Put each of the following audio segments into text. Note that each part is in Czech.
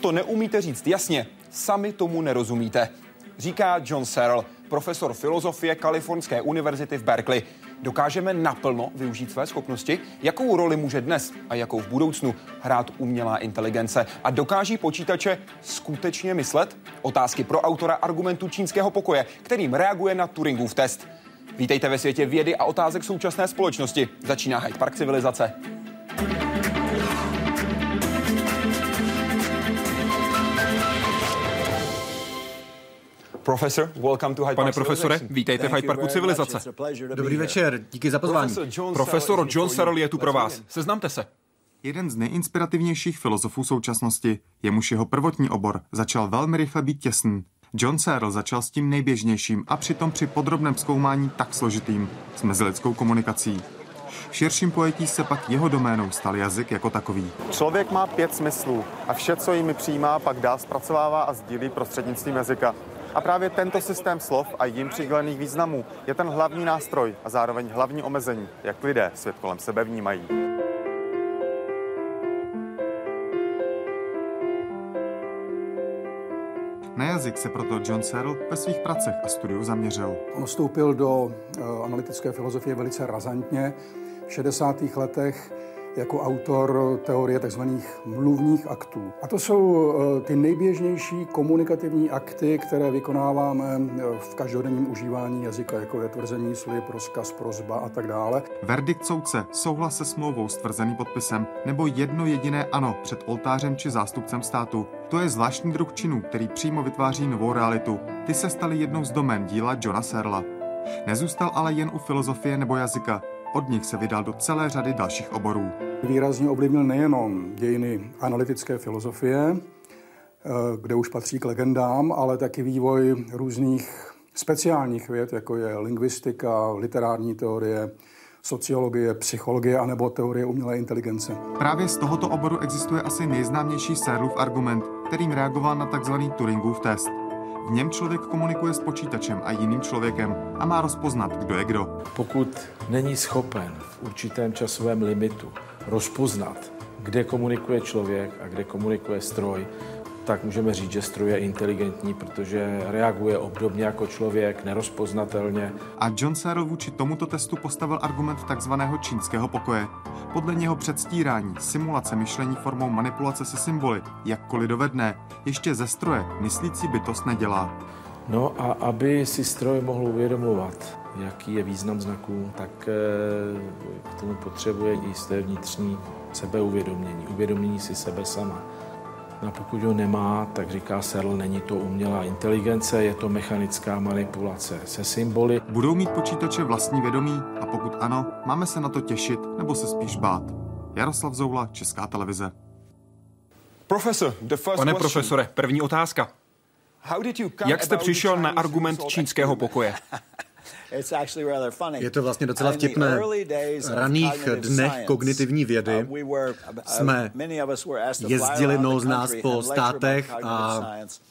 To neumíte říct jasně, sami tomu nerozumíte. Říká John Searle, profesor filozofie Kalifornské univerzity v Berkeley. Dokážeme naplno využít své schopnosti? Jakou roli může dnes a jakou v budoucnu hrát umělá inteligence? A dokáží počítače skutečně myslet? Otázky pro autora argumentu čínského pokoje, kterým reaguje na Turingův test. Vítejte ve světě vědy a otázek současné společnosti. Začíná Hyde Park civilizace. Professor, welcome Pane profesore, vítejte v Hyde Parku civilizace. Dobrý večer, díky za pozvání. Profesor John Searle je tu pro vás. Seznamte se. Jeden z nejinspirativnějších filozofů současnosti, jemuž jeho prvotní obor začal velmi rychle být těsný. John Searle začal s tím nejběžnějším a přitom při podrobném zkoumání tak složitým, s mezilidskou komunikací. V širším pojetí se pak jeho doménou stal jazyk jako takový. Člověk má pět smyslů a vše, co jimi přijímá, pak dál zpracovává a sdílí prostřednictvím jazyka. A právě tento systém slov a jim přidělených významů je ten hlavní nástroj a zároveň hlavní omezení, jak lidé svět kolem sebe vnímají. Na jazyk se proto John Searle ve svých pracech a studiu zaměřil. On vstoupil do uh, analytické filozofie velice razantně. V 60. letech jako autor teorie tzv. mluvních aktů. A to jsou eh, ty nejběžnější komunikativní akty, které vykonáváme eh, v každodenním užívání jazyka, jako je tvrzení, slib, rozkaz, prozba a tak dále. Verdikt soudce, souhlas se smlouvou s tvrzeným podpisem nebo jedno jediné ano před oltářem či zástupcem státu. To je zvláštní druh činu, který přímo vytváří novou realitu. Ty se staly jednou z domén díla Johna Serla. Nezůstal ale jen u filozofie nebo jazyka. Od nich se vydal do celé řady dalších oborů. Výrazně ovlivnil nejenom dějiny analytické filozofie, eh, kde už patří k legendám, ale taky vývoj různých speciálních věd, jako je lingvistika, literární teorie, sociologie, psychologie anebo teorie umělé inteligence. Právě z tohoto oboru existuje asi nejznámější Searleův argument, kterým reagoval na tzv. Turingův test. V něm člověk komunikuje s počítačem a jiným člověkem a má rozpoznat, kdo je kdo. Pokud není schopen v určitém časovém limitu rozpoznat, kde komunikuje člověk a kde komunikuje stroj, tak můžeme říct, že stroj je inteligentní, protože reaguje obdobně jako člověk, nerozpoznatelně. A John Searle vůči tomuto testu postavil argument takzvaného čínského pokoje. Podle něho předstírání, simulace myšlení formou manipulace se symboly, jakkoliv dovedné, ještě ze stroje myslící bytost nedělá. No a aby si stroj mohl uvědomovat, jaký je význam znaků, tak eh, k tomu potřebuje jisté vnitřní sebeuvědomění, uvědomění si sebe sama. A pokud ho nemá, tak říká Searle, není to umělá inteligence, je to mechanická manipulace se symboly. Budou mít počítače vlastní vědomí a pokud ano, máme se na to těšit nebo se spíš bát. Jaroslav Zoula, Česká televize. Professor, the first Pane question. profesore, první otázka. Jak jste přišel na argument čínského pokoje? Je to vlastně docela vtipné. V raných dnech kognitivní vědy jsme jezdili mnoho z nás po státech a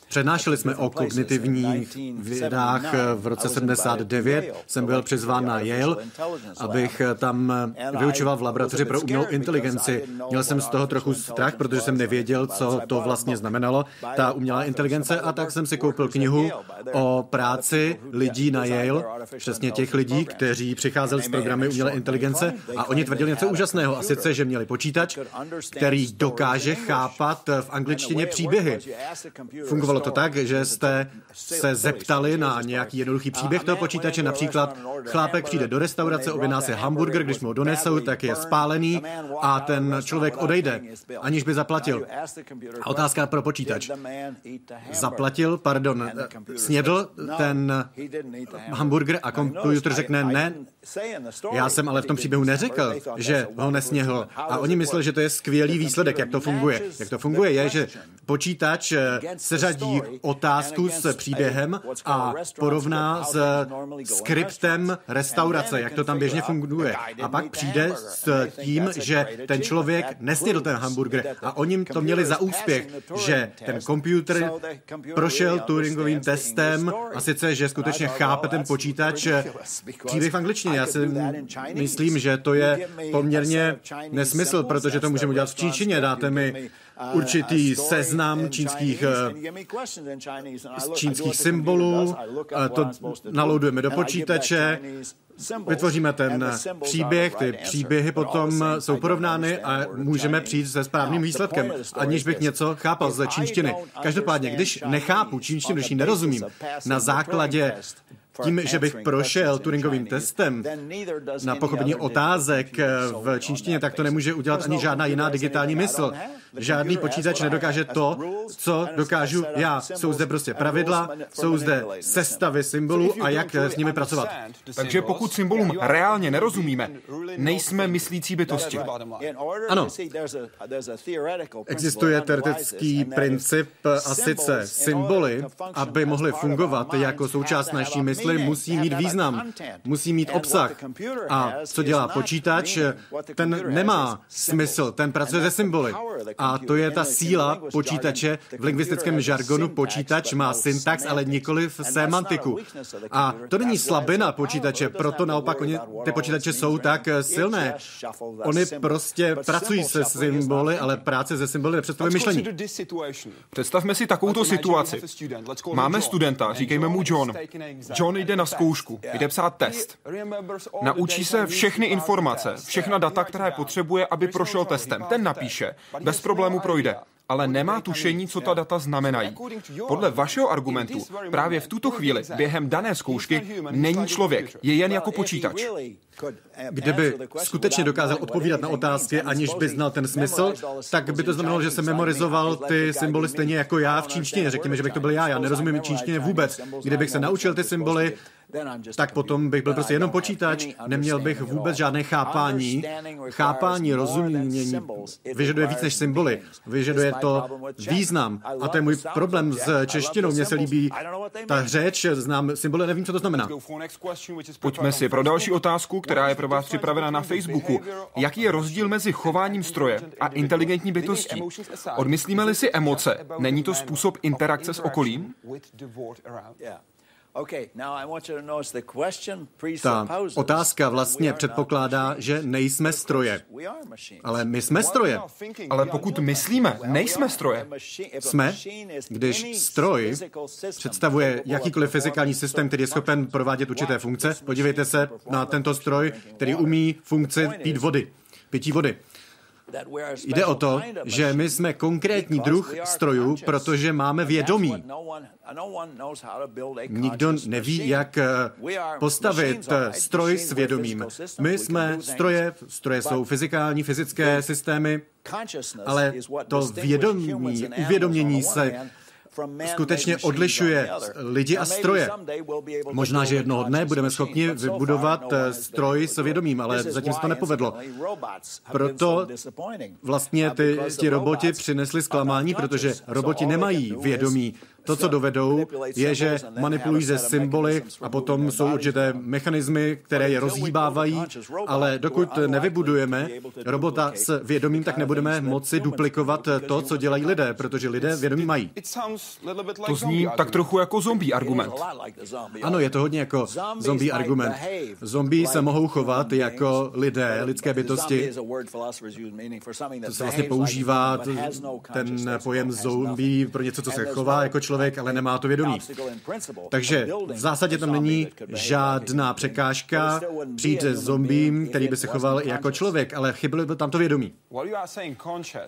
přednášeli jsme o kognitivních vědách v roce 79. Jsem byl přizván na Yale, abych tam vyučoval v laboratoři pro umělou inteligenci. Měl jsem z toho trochu strach, protože jsem nevěděl, co to vlastně znamenalo, ta umělá inteligence, a tak jsem si koupil knihu o práci lidí na Yale, přesně těch lidí, kteří přicházeli z programy umělé inteligence a oni tvrdili něco úžasného, a sice, že měli počítač, který dokáže chápat v angličtině příběhy. Fungovalo to tak, že jste se zeptali na nějaký jednoduchý příběh toho počítače, například chlápek přijde do restaurace, objedná si hamburger, když mu ho donesou, tak je spálený a ten člověk odejde, aniž by zaplatil. A otázka pro počítač. Zaplatil, pardon, snědl ten hamburger a komputer řekne ne, já jsem ale v tom příběhu neřekl, že ho nesněhl. A oni mysleli, že to je skvělý výsledek, jak to funguje. Jak to funguje je, že počítač seřadí otázku s příběhem a porovná s skriptem restaurace, jak to tam běžně funguje. A pak přijde s tím, že ten člověk nesnědl ten hamburger. a oni to měli za úspěch, že ten počítač prošel Turingovým testem a sice, že skutečně chápe ten počítač, počítač příběh v angličtině. Já si myslím, že to je poměrně nesmysl, protože to můžeme udělat v čínštině. Dáte mi určitý seznam čínských, čínských symbolů, to naloudujeme do počítače, vytvoříme ten příběh, ty příběhy potom jsou porovnány a můžeme přijít se správným výsledkem, aniž bych něco chápal ze čínštiny. Každopádně, když nechápu čínštinu, když ji nerozumím, na základě tím, že bych prošel Turingovým testem na pochopení otázek v čínštině, tak to nemůže udělat ani žádná jiná digitální mysl. Žádný počítač nedokáže to, co dokážu já. Jsou zde prostě pravidla, jsou zde sestavy symbolů a jak s nimi pracovat. Takže pokud symbolům reálně nerozumíme, nejsme myslící bytosti. Ano. Existuje teoretický princip a sice symboly, aby mohly fungovat jako součást naší mysli, musí mít význam, musí mít obsah. A co dělá počítač, ten nemá smysl, ten pracuje se symboly. A to je ta síla počítače. V lingvistickém žargonu počítač má syntax, ale nikoli v semantiku. A to není slabina počítače, proto naopak oni, ty počítače jsou tak silné. Oni prostě pracují se symboly, ale práce se symboly nepředstavuje myšlení. Představme si takovouto situaci. Máme studenta, říkejme mu John. John jde na zkoušku, jde psát test. Naučí se všechny informace, všechna data, které potřebuje, aby prošel testem. Ten napíše. Bez problému projde ale nemá tušení, co ta data znamenají. Podle vašeho argumentu právě v tuto chvíli během dané zkoušky není člověk, je jen jako počítač. Kdyby skutečně dokázal odpovídat na otázky, aniž by znal ten smysl, tak by to znamenalo, že se memorizoval ty symboly stejně jako já v čínštině. Řekněme, že bych to byl já. Já nerozumím čínštině vůbec. Kdybych se naučil ty symboly, tak potom bych byl prostě jenom počítač, neměl bych vůbec žádné chápání. Chápání, rozumění vyžaduje víc než symboly. Vyžaduje to význam. A to je můj problém s češtinou. Mně se líbí ta řeč, znám symboly, nevím, co to znamená. Pojďme si pro další otázku, která je pro vás připravena na Facebooku. Jaký je rozdíl mezi chováním stroje a inteligentní bytostí? Odmyslíme-li si emoce, není to způsob interakce s okolím? Ta otázka vlastně předpokládá, že nejsme stroje. Ale my jsme stroje. Ale pokud myslíme, nejsme stroje. Jsme, když stroj představuje jakýkoliv fyzikální systém, který je schopen provádět určité funkce. Podívejte se na tento stroj, který umí funkci pít vody, pití vody. Jde o to, že my jsme konkrétní druh strojů, protože máme vědomí. Nikdo neví, jak eh, postavit eh, stroj s vědomím. My jsme stroje, stroje jsou fyzikální, fyzické systémy, ale to vědomí, uvědomění se skutečně odlišuje lidi a stroje. Možná, že jednoho dne budeme schopni vybudovat eh, stroj s vědomím, ale zatím se to nepovedlo. Proto vlastně ty, ty roboti přinesli zklamání, protože roboti nemají vědomí. To, co dovedou, je, že manipulují ze symboly a potom jsou určité mechanismy, které je rozhýbávají, ale dokud nevybudujeme robota s vědomím, tak nebudeme moci duplikovat to, co dělají lidé, protože lidé vědomí mají. To zní tak trochu jako zombie argument. Ano, je to hodně jako zombie argument. Zombie se mohou chovat jako lidé, lidské bytosti. To se vlastně používá ten pojem zombie pro něco, co se chová jako člověk člověk, ale nemá to vědomí. Takže v zásadě tam není žádná překážka přijít se zombím, který by se choval jako člověk, ale chybilo by tam to vědomí.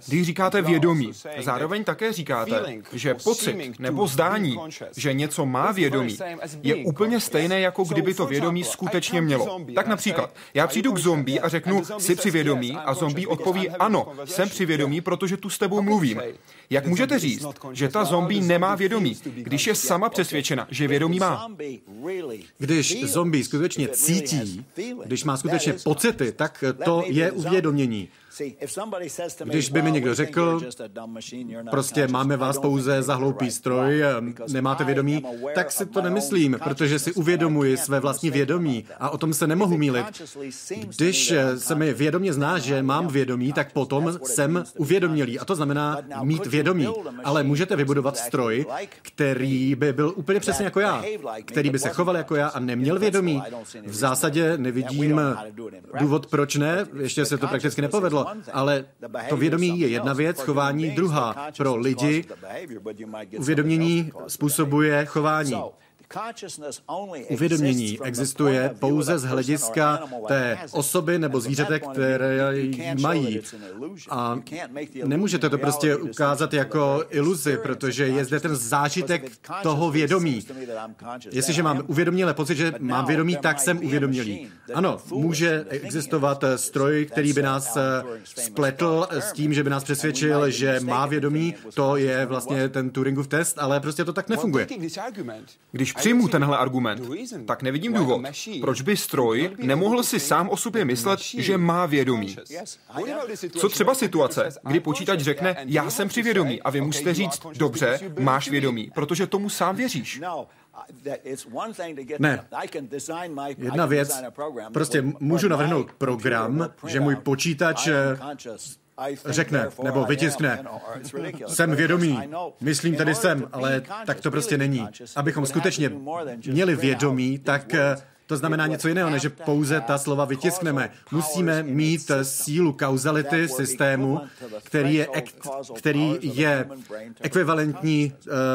Když říkáte vědomí, zároveň také říkáte, že pocit nebo zdání, že něco má vědomí, je úplně stejné, jako kdyby to vědomí skutečně mělo. Tak například, já přijdu k zombí a řeknu, jsi při vědomí a zombí odpoví, ano, jsem při vědomí, protože tu s tebou mluvím. Jak můžete říct, že ta zombie nemá vědomí, když je sama přesvědčena, že vědomí má? Když zombie skutečně cítí, když má skutečně pocity, tak to je uvědomění. Když by mi někdo řekl, prostě máme vás pouze za hloupý stroj, nemáte vědomí, tak si to nemyslím, protože si uvědomuji své vlastní vědomí a o tom se nemohu mílit. Když se mi vědomě zná, že mám vědomí, tak potom jsem uvědomělý. A to znamená mít vědomí. Ale můžete vybudovat stroj, který by byl úplně přesně jako já, který by se choval jako já a neměl vědomí. V zásadě nevidím důvod, proč ne, ještě se to prakticky nepovedlo, ale to vědomí je jedna věc, chování druhá. Pro lidi uvědomění způsobuje chování. Uvědomění existuje pouze z hlediska té osoby nebo zvířete, které mají. A nemůžete to prostě ukázat jako iluzi, protože je zde ten zážitek toho vědomí. Jestliže mám uvědomělé pocit, že mám vědomí, tak jsem uvědomělý. Ano, může existovat stroj, který by nás eh, spletl s tím, že by nás přesvědčil, že má vědomí, to je vlastně ten Turingův test, ale prostě to tak nefunguje. Když přijmu tenhle argument, tak nevidím důvod, proč by stroj nemohl si sám o sobě myslet, že má vědomí. Co třeba situace, kdy počítač řekne, já jsem při vědomí a vy musíte říct, dobře, máš vědomí, protože tomu sám věříš. Ne. Jedna věc, prostě můžu navrhnout program, že můj počítač řekne nebo vytiskne, jsem vědomý, myslím tedy jsem, ale tak to prostě není. Abychom skutečně měli vědomí, tak to znamená něco jiného, než pouze ta slova vytiskneme. Musíme mít sílu kauzality systému, který je, ek, který je ekvivalentní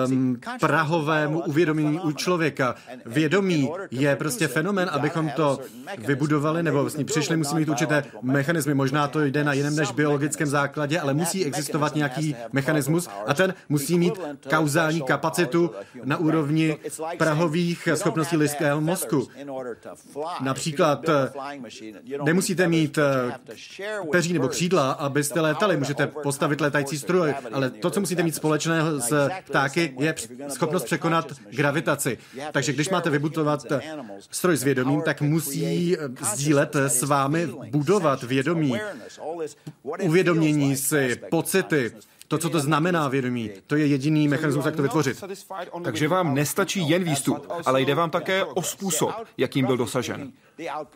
um, prahovému uvědomění u člověka. Vědomí je prostě fenomen, abychom to vybudovali nebo vlastně přišli, musíme mít určité mechanismy. Možná to jde na jiném než biologickém základě, ale musí existovat nějaký mechanismus a ten musí mít kauzální kapacitu na úrovni prahových schopností lidského mozku. Například eh, nemusíte mít eh, peří nebo křídla, abyste létali. Můžete postavit létající stroj, ale to, co musíte mít společného s ptáky, je schopnost překonat gravitaci. Takže když máte vybudovat eh, stroj s vědomím, tak musí sdílet s vámi budovat vědomí, uvědomění si, pocity, to, co to znamená vědomí, to je jediný mechanismus, jak to vytvořit. Takže vám nestačí jen výstup, ale jde vám také o způsob, jakým byl dosažen.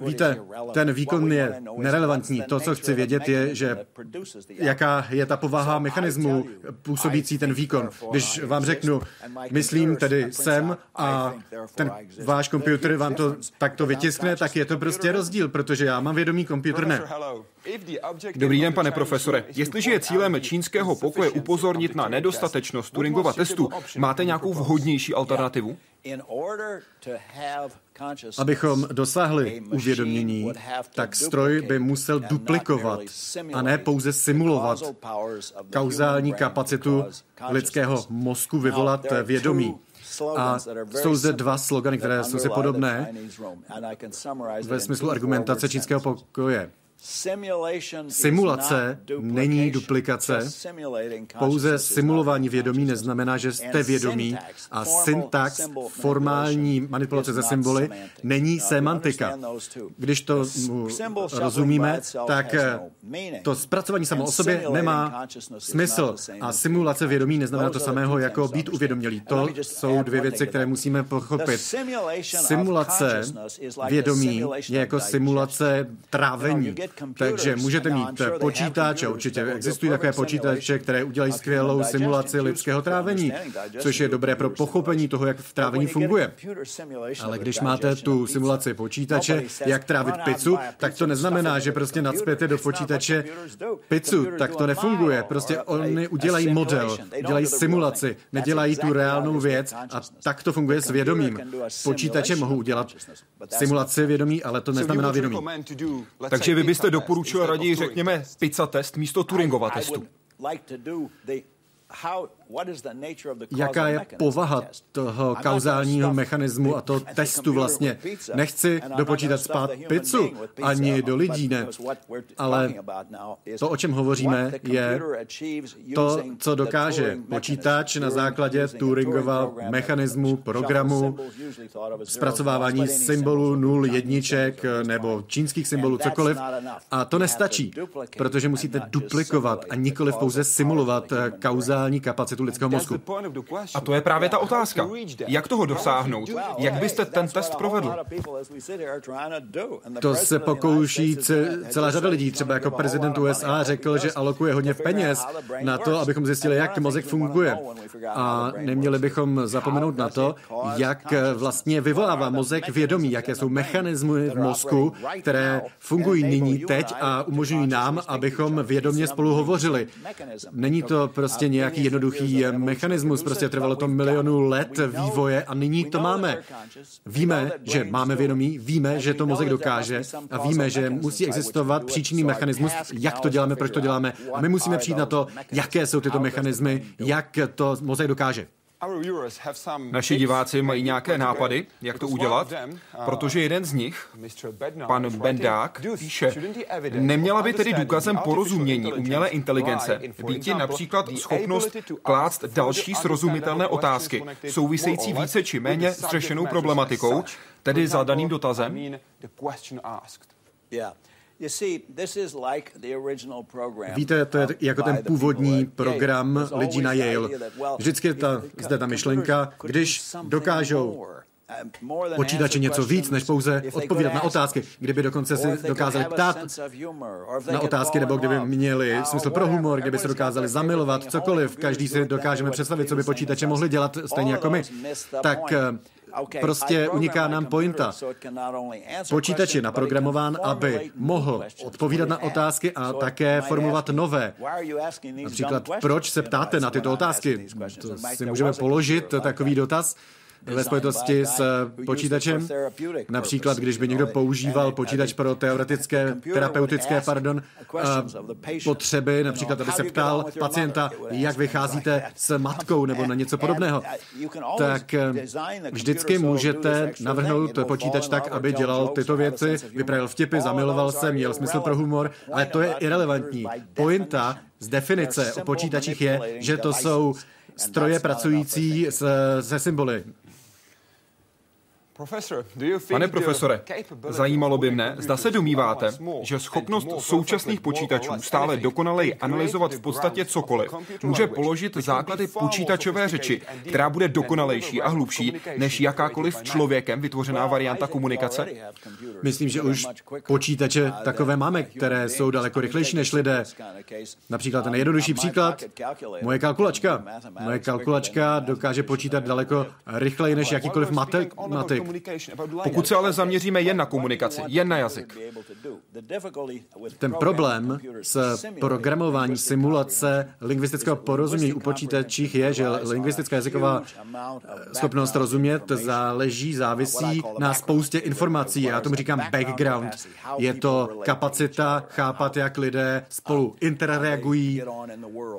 Víte, ten výkon je nerelevantní. To, co chci vědět, je, že jaká je ta povaha mechanismu působící ten výkon. Když vám řeknu, myslím tedy sem a ten váš počítač vám to takto vytiskne, tak je to prostě rozdíl, protože já mám vědomí, počítač ne. Dobrý den, pane profesore. Jestliže je cílem čínského pokoje upozornit na nedostatečnost Turingova testu, máte nějakou vhodnější alternativu? Abychom dosáhli uvědomění, tak stroj by musel duplikovat a ne pouze simulovat kauzální kapacitu lidského mozku vyvolat vědomí. A jsou zde dva slogany, které jsou si podobné ve smyslu argumentace čínského pokoje. Simulace není duplikace. Pouze simulování vědomí neznamená, že jste vědomí a syntax, formální manipulace ze symboly, není semantika. Když to rozumíme, tak to zpracování samo o sobě nemá smysl. A simulace vědomí neznamená to samého jako být uvědomělý. To jsou dvě věci, které musíme pochopit. Simulace vědomí je jako simulace trávení. Takže můžete mít počítač, a určitě existují takové počítače, které udělají skvělou simulaci lidského trávení, což je dobré pro pochopení toho, jak v trávení funguje. Ale když máte tu simulaci počítače, jak trávit pizzu, tak to neznamená, že prostě nadspěte do počítače pizzu, tak to nefunguje. Prostě oni udělají model, udělají simulaci, nedělají tu reálnou věc a tak to funguje s vědomím. Počítače mohou udělat simulaci vědomí, ale to neznamená vědomí. Takže vy byste byste doporučil raději, řekněme, pizza test místo Turingova testu? Jaká je povaha toho kauzálního mechanismu a toho testu vlastně. Nechci dopočítat spát pizzu ani do lidí, ne. Ale to, o čem hovoříme, je to, co dokáže počítač na základě Turingova mechanismu, programu, zpracovávání symbolů, nul, jedniček nebo čínských symbolů, cokoliv. A to nestačí, protože musíte duplikovat a nikoliv pouze simulovat kauzální kapacitu lidského mozku. A to je právě ta otázka. Jak toho dosáhnout? Jak byste ten test provedl? To se pokouší celá řada lidí. Třeba jako prezident USA řekl, že alokuje hodně peněz na to, abychom zjistili, jak mozek funguje. A neměli bychom zapomenout na to, jak vlastně vyvolává mozek vědomí, jaké jsou mechanismy v mozku, které fungují nyní, teď a umožňují nám, abychom vědomě spolu hovořili. Není to prostě nějaký jednoduchý mechanismus, prostě trvalo to milionů let vývoje a nyní to máme. Víme, že máme vědomí, víme, že to mozek dokáže a víme, že musí existovat příčinný mechanismus, jak to děláme, proč to děláme a my musíme přijít na to, jaké jsou tyto mechanismy, jak to mozek dokáže. Naši diváci mají nějaké nápady, jak to udělat, protože jeden z nich, pan Bendák, píše, neměla by tedy důkazem porozumění umělé inteligence být například schopnost klást další srozumitelné otázky, související více či méně s řešenou problematikou, tedy za daným dotazem? Víte, to je jako ten původní program lidí na Yale. Vždycky ta, zde ta myšlenka, když dokážou počítače něco víc, než pouze odpovídat na otázky, kdyby dokonce si dokázali ptát na otázky, nebo kdyby měli smysl pro humor, kdyby se dokázali zamilovat, cokoliv, každý si dokážeme představit, co by počítače mohli dělat, stejně jako my, tak Prostě uniká nám pointa. Počítač je naprogramován, aby mohl odpovídat na otázky a také formulovat nové. Například, proč se ptáte na tyto otázky? To si můžeme položit takový dotaz ve spojitosti s počítačem. Například, když by někdo používal počítač pro teoretické, terapeutické, pardon, potřeby, například, aby se ptal pacienta, jak vycházíte s matkou nebo na něco podobného, tak vždycky můžete navrhnout počítač tak, aby dělal tyto věci, vypravil vtipy, zamiloval se, měl smysl pro humor, ale to je irrelevantní. Pointa z definice o počítačích je, že to jsou stroje pracující se symboly. Pane profesore, zajímalo by mne, zda se domýváte, že schopnost současných počítačů stále dokonaleji analyzovat v podstatě cokoliv může položit základy počítačové řeči, která bude dokonalejší a hlubší než jakákoliv člověkem vytvořená varianta komunikace? Myslím, že už počítače takové máme, které jsou daleko rychlejší než lidé. Například ten nejjednodušší příklad, moje kalkulačka. Moje kalkulačka dokáže počítat daleko rychleji než jakýkoliv matematik. Pokud se ale zaměříme jen na komunikaci, jen na jazyk. Ten problém s programování simulace lingvistického porozumění u počítačích je, že lingvistická jazyková schopnost rozumět záleží, závisí na spoustě informací. Já tomu říkám background. Je to kapacita chápat, jak lidé spolu interreagují,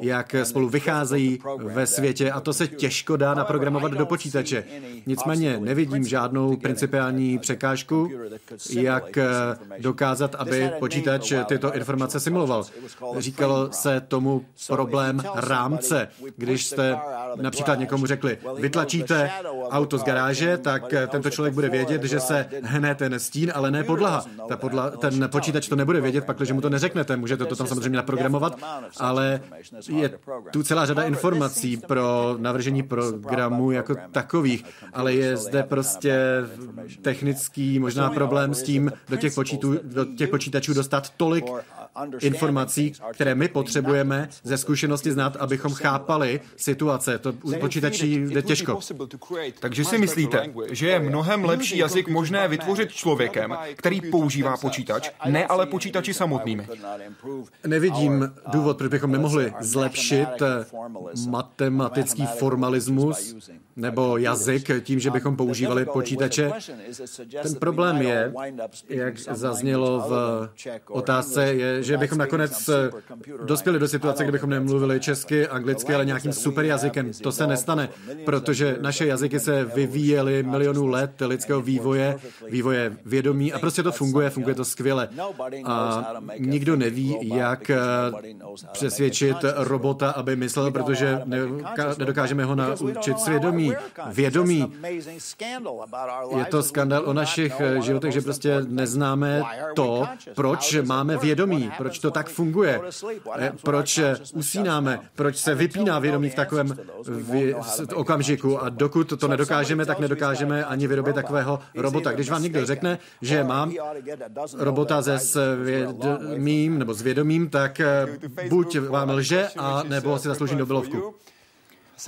jak spolu vycházejí ve světě a to se těžko dá naprogramovat do počítače. Nicméně nevidím žádnou žádnou principiální překážku, jak eh, dokázat, aby počítač tyto informace simuloval. Říkalo se tomu problém rámce. Když jste například někomu řekli, vytlačíte auto z garáže, tak eh, tento člověk bude vědět, že se hne ten stín, ale ne podlaha. Ta podla, ten počítač to nebude vědět, pak, když mu to neřeknete. Můžete to tam samozřejmě naprogramovat, ale je tu celá řada informací pro navržení programů jako takových, ale je zde prostě technický možná problém s tím do těch, počítů, do těch počítačů dostat tolik informací, které my potřebujeme ze zkušenosti znát, abychom chápali situace. To u počítačí jde těžko. Takže si myslíte, že je mnohem lepší jazyk možné vytvořit člověkem, který používá počítač, ne ale počítači samotnými? Nevidím důvod, proč bychom nemohli zlepšit matematický formalismus nebo jazyk tím, že bychom používali počítače. Ten problém je, jak zaznělo v otázce, je, že bychom nakonec dospěli do situace, kde bychom nemluvili česky, anglicky, ale nějakým super jazykem. To se nestane, protože naše jazyky se vyvíjely milionů let lidského vývoje, vývoje vědomí a prostě to funguje, funguje to skvěle. A nikdo neví, jak přesvědčit robota, aby myslel, protože nedokážeme ho naučit svědomí, vědomí. Je to skandal o našich životech, že prostě neznáme to, proč máme vědomí, proč to tak funguje, proč usínáme, proč se vypíná vědomí v takovém okamžiku a dokud to nedokážeme, tak nedokážeme ani vyrobit takového robota. Když vám někdo řekne, že mám robota se svědomím nebo s vědomím, tak buď vám lže, a nebo si zaslouží Nobelovku.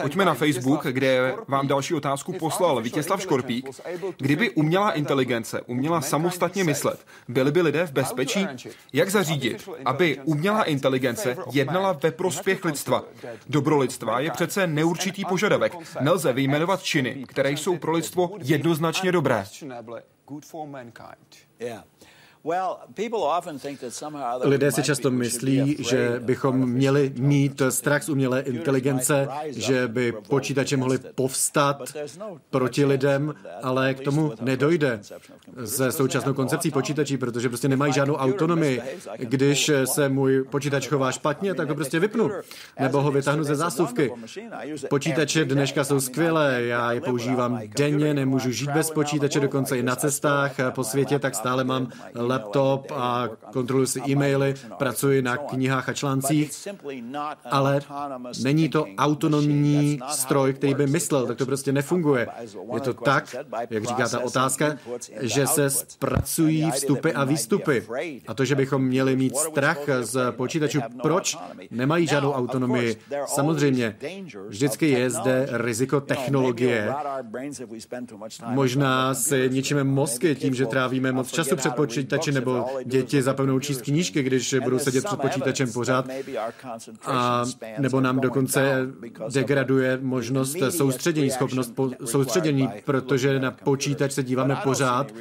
Pojďme na Facebook, kde vám další otázku poslal Vítězslav Škorpík. Kdyby umělá inteligence uměla samostatně myslet, byli by lidé v bezpečí? Jak zařídit, aby umělá inteligence jednala ve prospěch lidstva? Dobro lidstva je přece neurčitý požadavek. Nelze vyjmenovat činy, které jsou pro lidstvo jednoznačně dobré. Lidé si často myslí, že bychom měli mít strach z umělé inteligence, že by počítače mohli povstat no proti lidem, ale k tomu nedojde se současnou koncepcí počítačí, protože prostě nemají žádnou autonomii. Když se můj počítač chová špatně, tak ho prostě vypnu, nebo ho vytáhnu ze zásuvky. Počítače dneška jsou skvělé, já je používám denně, nemůžu žít bez počítače, dokonce i na cestách po světě, tak stále mám laptop a kontroluji si e-maily, pracuji na knihách a článcích, ale není to autonomní stroj, který by myslel, tak to prostě nefunguje. Je to tak, jak říká ta otázka, že se zpracují vstupy a výstupy. A to, že bychom měli mít strach z počítačů, proč nemají žádnou autonomii? Samozřejmě, vždycky je zde riziko technologie. Možná si ničíme mozky tím, že trávíme moc času před počítačem, počítači nebo děti zapomnou číst knížky, když budou sedět před počítačem pořád. A, nebo nám dokonce degraduje možnost soustředění, schopnost po, soustředění, protože na počítač se díváme pořád,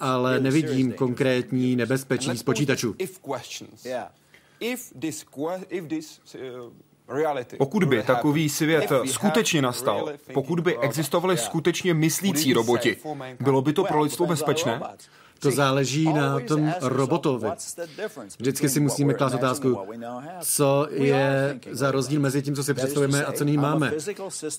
ale nevidím konkrétní nebezpečí z počítačů. Pokud by takový svět skutečně nastal, pokud by existovali skutečně myslící roboti, bylo by to pro lidstvo bezpečné? To záleží na tom robotovi. Vždycky si musíme klást otázku, co je za rozdíl mezi tím, co si představujeme a co nyní máme.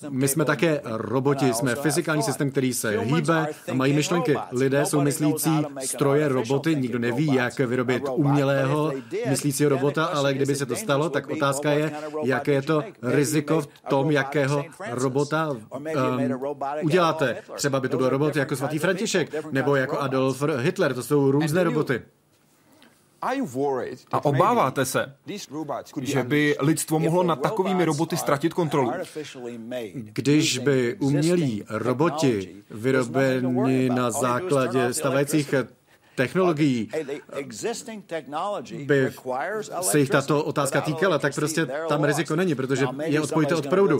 My jsme také roboti, jsme fyzikální systém, který se hýbe a mají myšlenky. Lidé jsou myslící stroje, roboty, nikdo neví, jak vyrobit umělého myslícího robota, ale kdyby se to stalo, tak otázka je, jaké je to riziko v tom, jakého robota um, uděláte. Třeba by to byl robot jako svatý František, nebo jako Adolf Hitler Hitler, to jsou různé roboty. A obáváte se, že by lidstvo mohlo nad takovými roboty ztratit kontrolu? Když by umělí roboti vyrobeni na základě stávajících technologií by se jich tato otázka týkala, tak prostě tam riziko není, protože je odpojíte od proudu.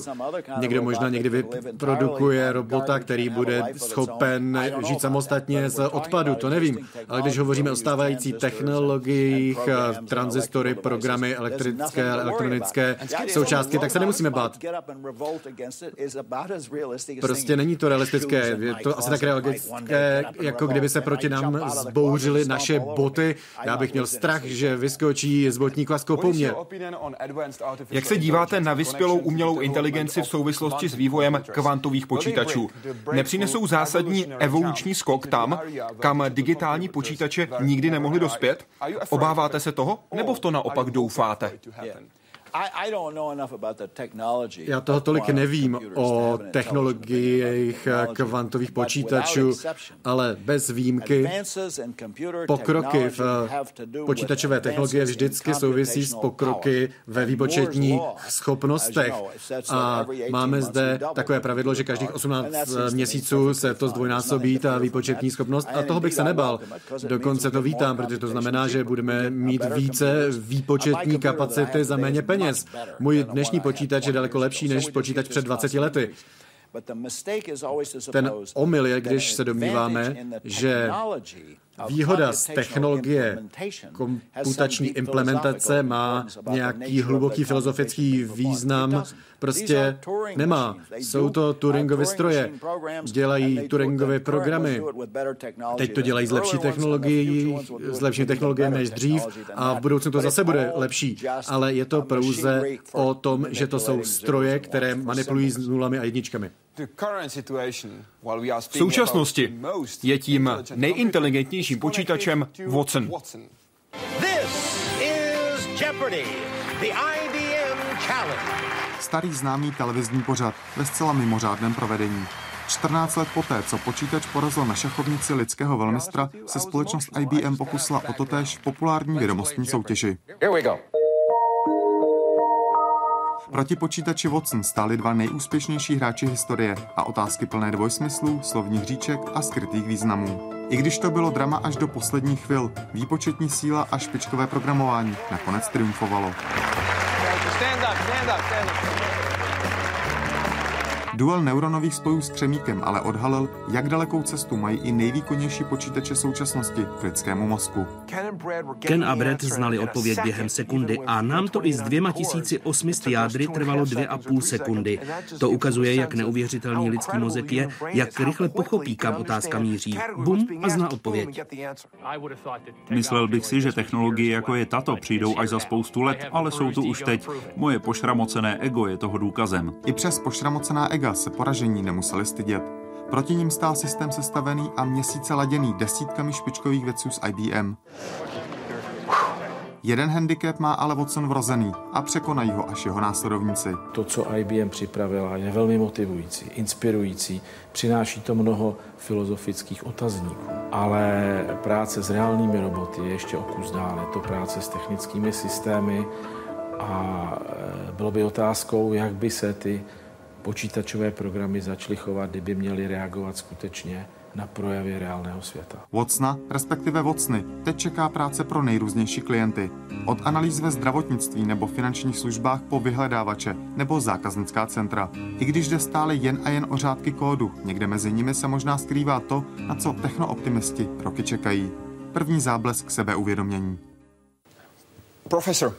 Někdo možná někdy vyprodukuje robota, který bude schopen žít samostatně z odpadu, to nevím. Ale když hovoříme o stávající technologiích, transistory, programy, elektrické, elektronické součástky, tak se nemusíme bát. Prostě není to realistické. Je to asi tak realistické, jako kdyby se proti nám zbou bouřili naše boty. Já bych měl strach, že vyskočí z botníku a skopou mě. Jak se díváte na vyspělou umělou inteligenci v souvislosti s vývojem kvantových počítačů? Nepřinesou zásadní evoluční skok tam, kam digitální počítače nikdy nemohli dospět? Obáváte se toho, nebo v to naopak doufáte? Já toho tolik nevím o technologiích kvantových počítačů, ale bez výjimky pokroky v počítačové technologie vždycky souvisí s pokroky ve výpočetních schopnostech. A máme zde takové pravidlo, že každých 18 měsíců se to zdvojnásobí, ta výpočetní schopnost. A toho bych se nebal. Dokonce to vítám, protože to znamená, že budeme mít více výpočetní kapacity za méně peněz peněz. Můj dnešní počítač je daleko lepší než počítač před 20 lety. Ten omyl je, když se domníváme, že Výhoda z technologie komputační implementace má nějaký hluboký filozofický význam, prostě nemá. Jsou to Turingovy stroje, dělají Turingové programy. Teď to dělají z lepší technologií, s lepší technologiemi než dřív a v budoucnu to zase bude lepší. Ale je to pouze o tom, že to jsou stroje, které manipulují s nulami a jedničkami. V současnosti je tím nejinteligentnějším počítačem Watson. Starý známý televizní pořad ve zcela mimořádném provedení. 14 let poté, co počítač porazil na šachovnici lidského velmistra, se společnost IBM pokusila o totéž v populární vědomostní soutěži. Proti počítači Watson stáli dva nejúspěšnější hráči historie a otázky plné dvojsmyslů, slovních říček a skrytých významů. I když to bylo drama až do posledních chvil, výpočetní síla a špičkové programování nakonec triumfovalo. Stand up, stand up, stand up. Duel neuronových spojů s křemíkem ale odhalil, jak dalekou cestu mají i nejvýkonnější počítače současnosti k lidskému mozku. Ken a Brett znali odpověď během sekundy a nám to i s dvěma tisíci osmisty jádry trvalo dvě a půl sekundy. To ukazuje, jak neuvěřitelný lidský mozek je, jak rychle pochopí, kam otázka míří. Bum a zná odpověď. Myslel bych si, že technologie jako je tato přijdou až za spoustu let, ale jsou tu už teď. Moje pošramocené ego je toho důkazem. I přes pošramocená ega se poražení nemuseli stydět. Proti ním stál systém sestavený a měsíce laděný desítkami špičkových vědců z IBM. Jeden handicap má ale Watson vrozený a překonají ho až jeho následovníci. To, co IBM připravila, je velmi motivující, inspirující, přináší to mnoho filozofických otazníků. Ale práce s reálnými roboty je ještě o kus dále. To práce s technickými systémy a e, bylo by otázkou, jak by se ty počítačové programy začaly chovat, kdyby měly reagovat skutečně na projevy reálného světa. Watsona, respektive Watsony, teď čeká práce pro nejrůznější klienty. Od analýz ve zdravotnictví nebo finančních službách po vyhledávače nebo zákaznická centra. I když jde stále jen a jen o řádky kódu, někde mezi nimi se možná skrývá to, na co technooptimisti roky čekají. První záblesk sebeuvědomění. Profesor,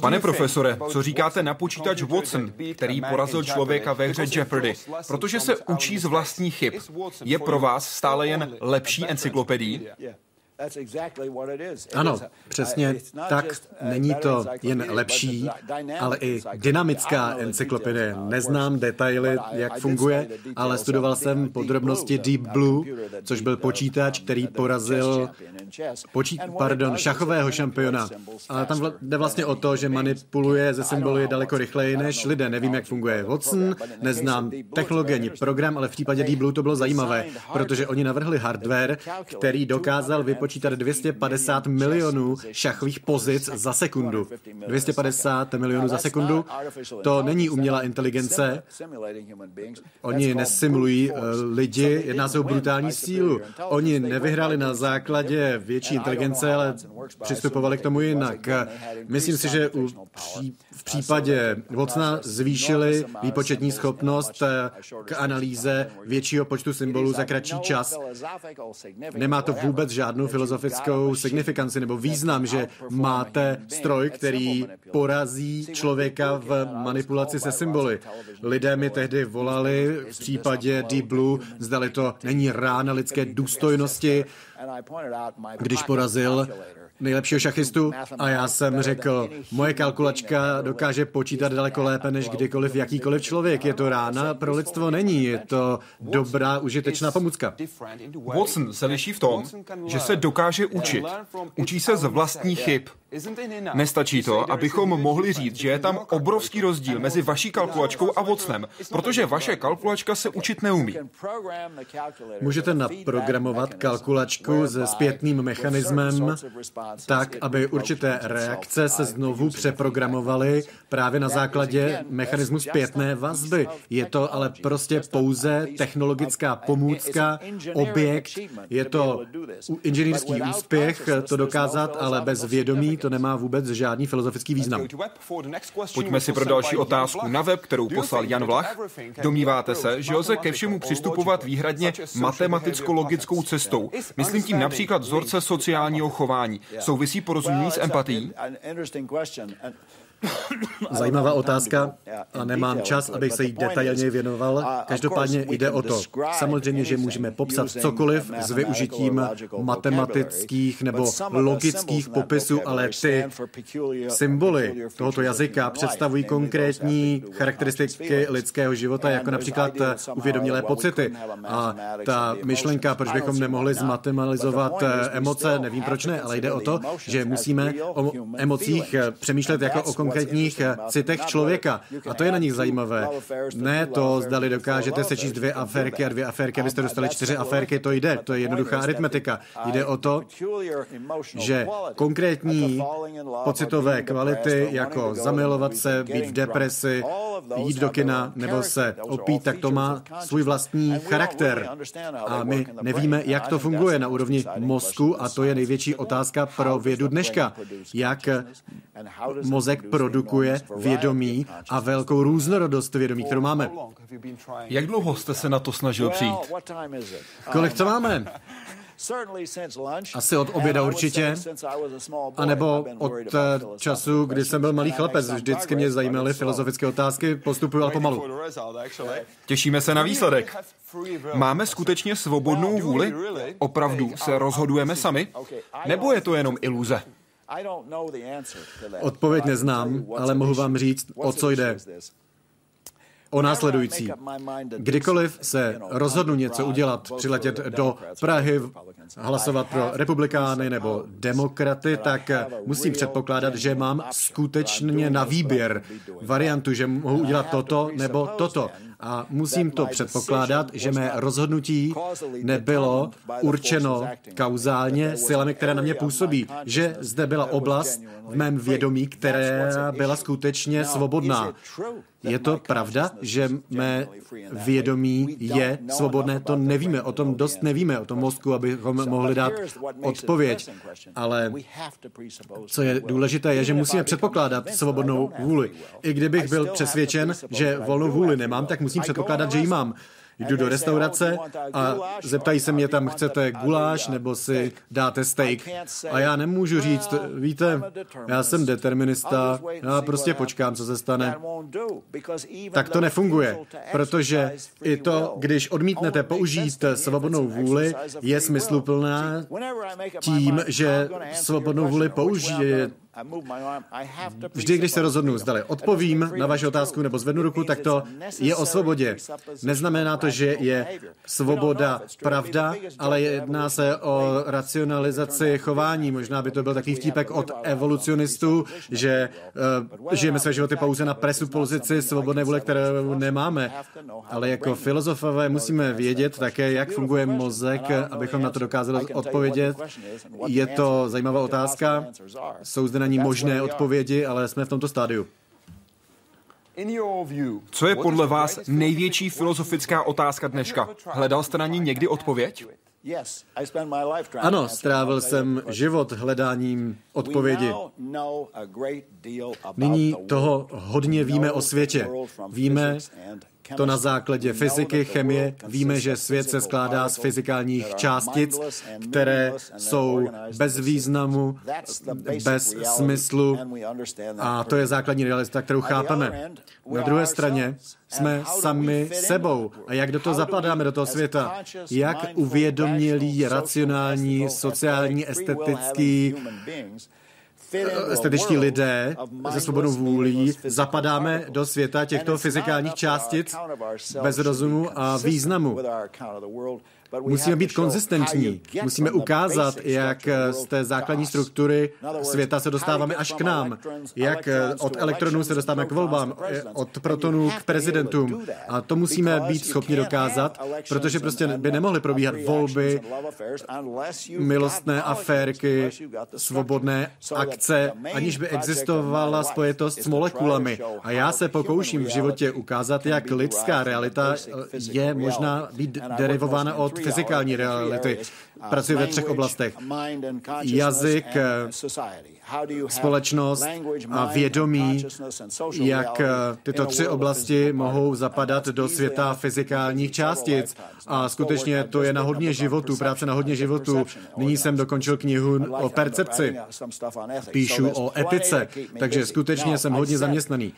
Pane profesore, co říkáte na počítač Watson, který porazil člověka ve hře Jeopardy, protože se učí z vlastních chyb? Je pro vás stále jen lepší encyklopedií? Ano, přesně tak. Není to jen lepší, ale i dynamická encyklopedie. Neznám detaily, jak funguje, ale studoval jsem podrobnosti Deep Blue, což byl počítač, který porazil počít, pardon, šachového šampiona. A tam jde vlastně o to, že manipuluje ze symboly daleko rychleji než lidé. Nevím, jak funguje Watson, neznám technologie ani program, ale v případě Deep Blue to bylo zajímavé, protože oni navrhli hardware, který dokázal vypočítat počítat 250 milionů šachových pozic za sekundu. 250 milionů za sekundu, to není umělá inteligence. Oni nesimulují uh, lidi, jedná se o brutální sílu. Oni nevyhráli na základě větší inteligence, ale přistupovali k tomu jinak. Myslím si, že u pří, v případě Watsona zvýšili výpočetní schopnost eh, k analýze většího počtu symbolů za kratší čas. Nemá to vůbec žádnou filozofickou signifikanci nebo význam, že máte stroj, který porazí člověka v manipulaci se symboly. Lidé mi tehdy volali v případě Deep Blue, zdali to není rána lidské důstojnosti, když porazil nejlepšího šachistu a já jsem řekl, moje kalkulačka dokáže počítat daleko lépe než kdykoliv jakýkoliv člověk. Je to rána, pro lidstvo není, je to dobrá, užitečná pomůcka. Watson se liší v tom, že se dokáže učit. Učí se z vlastních chyb. Nestačí to, abychom mohli říct, že je tam obrovský rozdíl mezi vaší kalkulačkou a Watsonem, protože vaše kalkulačka se učit neumí. Můžete naprogramovat kalkulačku se zpětným mechanismem tak, aby určité reakce se znovu přeprogramovaly právě na základě mechanismu zpětné vazby. Je to ale prostě pouze technologická pomůcka, objekt, je to inženýrský úspěch to dokázat, ale bez vědomí to nemá vůbec žádný filozofický význam. Pojďme si pro další otázku na web, kterou poslal Jan Vlach. Domníváte se, že lze ke všemu přistupovat výhradně matematicko-logickou cestou? Myslím tím například vzorce sociálního chování. Souvisí porozumění s empatií? Zajímavá otázka a nemám čas, abych se jí detailně věnoval. Každopádně jde o to. Samozřejmě, že můžeme popsat cokoliv s využitím matematických nebo logických popisů, ale ty symboly tohoto jazyka představují konkrétní charakteristiky lidského života, jako například uvědomilé pocity. A ta myšlenka, proč bychom nemohli zmatemalizovat emoce, nevím proč ne, ale jde o to, že musíme o emocích přemýšlet jako o konkrétních eh, citech člověka. A to je na nich zajímavé. Ne to, zdali dokážete sečíst dvě aférky a dvě aférky, abyste dostali čtyři aférky, to jde. To je jednoduchá aritmetika. Jde o to, že konkrétní pocitové kvality, jako zamilovat se, být v depresi, jít do kina nebo se opít, tak to má svůj vlastní charakter. A my nevíme, jak to funguje na úrovni mozku a to je největší otázka pro vědu dneška. Jak mozek produkuje vědomí a velkou různorodost vědomí, kterou máme. Jak dlouho jste se na to snažil přijít? Kolik to máme? Asi od oběda určitě, a nebo od času, kdy jsem byl malý chlapec. Vždycky mě zajímaly filozofické otázky, postupuju ale pomalu. Těšíme se na výsledek. Máme skutečně svobodnou vůli? Opravdu se rozhodujeme sami? Nebo je to jenom iluze? Odpověď neznám, ale mohu vám říct, o co jde. O následující. Kdykoliv se rozhodnu něco udělat, přiletět do Prahy, hlasovat pro republikány nebo demokraty, tak musím předpokládat, že mám skutečně na výběr variantu, že mohu udělat toto nebo toto. A musím to předpokládat, že mé rozhodnutí nebylo určeno kauzálně silami, které na mě působí. Že zde byla oblast v mém vědomí, která byla skutečně svobodná. Je to pravda, že mé vědomí je svobodné? To nevíme, o tom dost nevíme, o tom mozku, abychom mohli dát odpověď. Ale co je důležité, je, že musíme předpokládat svobodnou vůli. I kdybych byl přesvědčen, že volnou vůli nemám, tak musím předpokládat, že ji mám jdu do restaurace a zeptají se mě tam, chcete guláš nebo si dáte steak. A já nemůžu říct, víte, já jsem determinista, já prostě počkám, co se stane. Tak to nefunguje, protože i to, když odmítnete použít svobodnou vůli, je smysluplná tím, že svobodnou vůli použije Vždy, když se rozhodnu, zdali odpovím na vaši otázku nebo zvednu ruku, tak to je o svobodě. Neznamená to, že je svoboda pravda, ale jedná se o racionalizaci chování. Možná by to byl takový vtípek od evolucionistů, že uh, žijeme své životy pouze na presupozici svobodné vůle, kterou nemáme. Ale jako filozofové musíme vědět také, jak funguje mozek, abychom na to dokázali odpovědět. Je to zajímavá otázka. Jsou zde na ní možné odpovědi, ale jsme v tomto stádiu. Co je podle vás největší filozofická otázka dneška? Hledal jste na ní někdy odpověď? Ano, strávil jsem život hledáním odpovědi. Nyní toho hodně víme o světě. Víme, to na základě fyziky, chemie. Víme, že svět se skládá z fyzikálních částic, které jsou bez významu, bez smyslu a to je základní realita, kterou chápeme. Na druhé straně jsme sami sebou. A jak do toho zapadáme, do toho světa? Jak uvědomělí, racionální, sociální, estetický, estetičtí lidé se svobodnou vůlí zapadáme do světa těchto fyzikálních částic bez rozumu a významu. Musíme být konzistentní. Musíme ukázat, jak z té základní struktury světa se dostáváme až k nám. Jak od elektronů se dostáváme k volbám, od protonů k prezidentům. A to musíme být schopni dokázat, protože prostě by nemohly probíhat volby, milostné aférky, svobodné akce, aniž by existovala spojitost s molekulami. A já se pokouším v životě ukázat, jak lidská realita je možná být derivována od fyzikální reality. Pracuji ve třech oblastech. Jazyk, společnost a vědomí, jak tyto tři oblasti mohou zapadat do světa fyzikálních částic. A skutečně to je na hodně životů, práce na hodně životů. Nyní jsem dokončil knihu o percepci. Píšu o etice, takže skutečně jsem hodně zaměstnaný.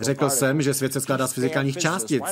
Řekl jsem, že svět se skládá z fyzikálních částic.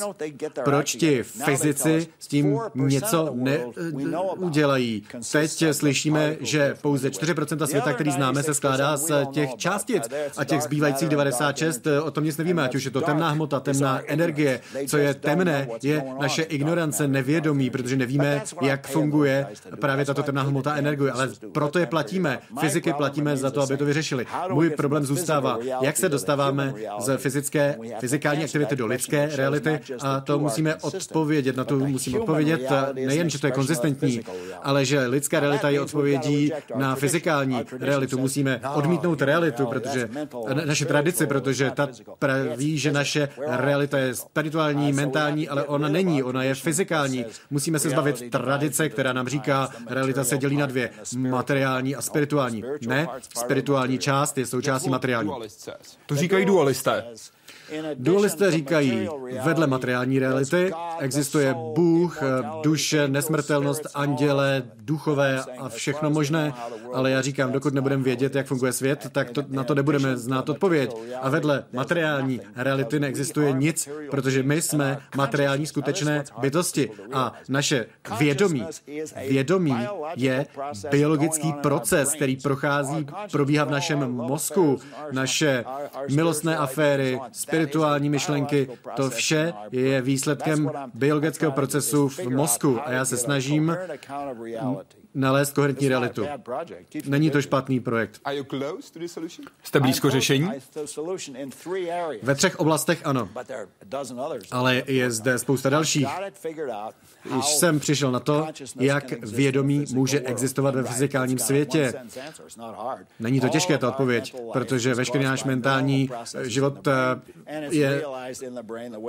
Proč ti fyzici s tím něco neudělají? Teď slyšíme, že pouze 4% světa, který známe, se skládá z těch částic a těch zbývajících 96, o tom nic nevíme, ať už je to temná hmota, temná energie. Co je temné, je naše ignorance, nevědomí, protože nevíme, jak funguje právě tato temná hmota energie, ale proto je platíme. Fyziky platíme za to, aby to vyřešili. Můj problém zůstává, jak se dostáváme z fyzické, fyzikální aktivity do lidské reality a to musíme odpovědět, na to musíme odpovědět nejen, že to je konzistentní, ale že lidská realita je odpovědí na fyzikální realitu. Musíme odmítnout realitu, protože naše tradice, protože ta praví, že naše realita je spirituální, mentální, ale ona není, ona je fyzikální. Musíme se zbavit tradice, která nám říká, realita se dělí na dvě, materiální a spirituální. Ne, spirituální část je součástí materiální. To říkají dualisté. Dualisté říkají, vedle materiální reality existuje Bůh, duše, nesmrtelnost, anděle, duchové a všechno možné, ale já říkám, dokud nebudeme vědět, jak funguje svět, tak to, na to nebudeme znát odpověď. A vedle materiální reality neexistuje nic, protože my jsme materiální skutečné bytosti. A naše vědomí, vědomí je biologický proces, který prochází, probíhá v našem mozku, naše milostné aféry, spirituální myšlenky, to vše je výsledkem biologického procesu v mozku a já se snažím nalézt koherentní realitu. Není to špatný projekt. Jste blízko řešení? Ve třech oblastech ano, ale je zde spousta dalších. Již jsem přišel na to, jak vědomí může existovat ve fyzikálním světě. Není to těžké, ta odpověď, protože veškerý náš mentální život eh, je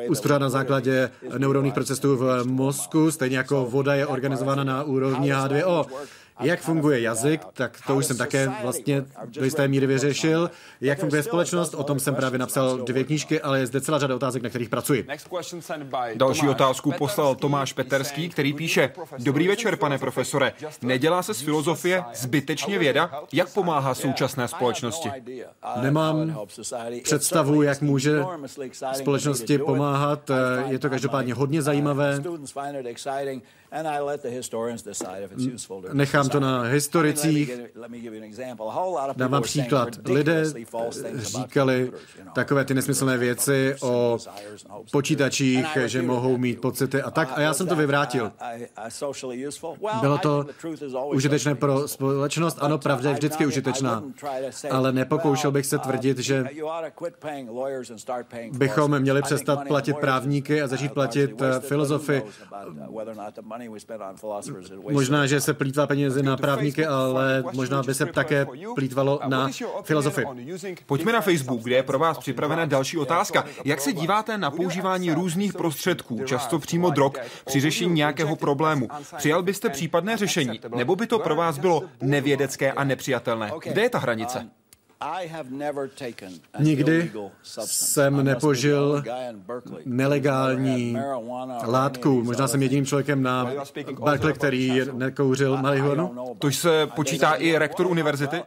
uspořádán na základě neuronních procesů v mozku, stejně jako voda je organizována na úrovni H2O. Jak funguje jazyk, tak to už jsem také vlastně do jisté míry vyřešil. Jak funguje společnost, o tom jsem právě napsal dvě knížky, ale je zde celá řada otázek, na kterých pracuji. Další otázku poslal Tomáš Peterský, který píše, Dobrý večer, pane profesore. Nedělá se z filozofie zbytečně věda? Jak pomáhá současné společnosti? Nemám představu, jak může společnosti pomáhat. Je to každopádně hodně zajímavé. Nechám to na historicích. Dám vám příklad. Lidé říkali takové ty nesmyslné věci o počítačích, že mohou mít pocity a tak. A já jsem to vyvrátil. Bylo to užitečné pro společnost? Ano, pravda je vždycky užitečná. Ale nepokoušel bych se tvrdit, že bychom měli přestat platit právníky a začít platit filozofy. Možná, že se plítvá peníze na právníky, ale možná by se také plítvalo na filozofy. Pojďme na Facebook, kde je pro vás připravena další otázka. Jak se díváte na používání různých prostředků, často přímo drog, při řešení nějakého problému? Přijal byste případné řešení, nebo by to pro vás bylo nevědecké a nepřijatelné? Kde je ta hranice? Nikdy jsem nepožil nelegální látku. Možná jsem jediným člověkem na Berkeley, který nekouřil marihuanu. To se počítá i rektor univerzity?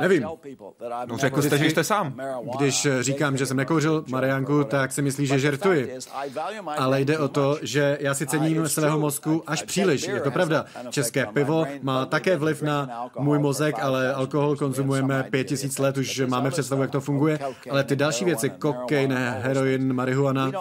Nevím. No řekl jste, že jste sám. Když říkám, že jsem nekouřil mariánku, tak si myslí, že žertuji. Ale jde o to, že já si cením svého mozku až příliš. Je to pravda. České pivo má také vliv na můj mozek, ale alkohol konzumujeme pět tisíc let už máme představu, jak to funguje, ale ty další věci, kokain, heroin, marihuana,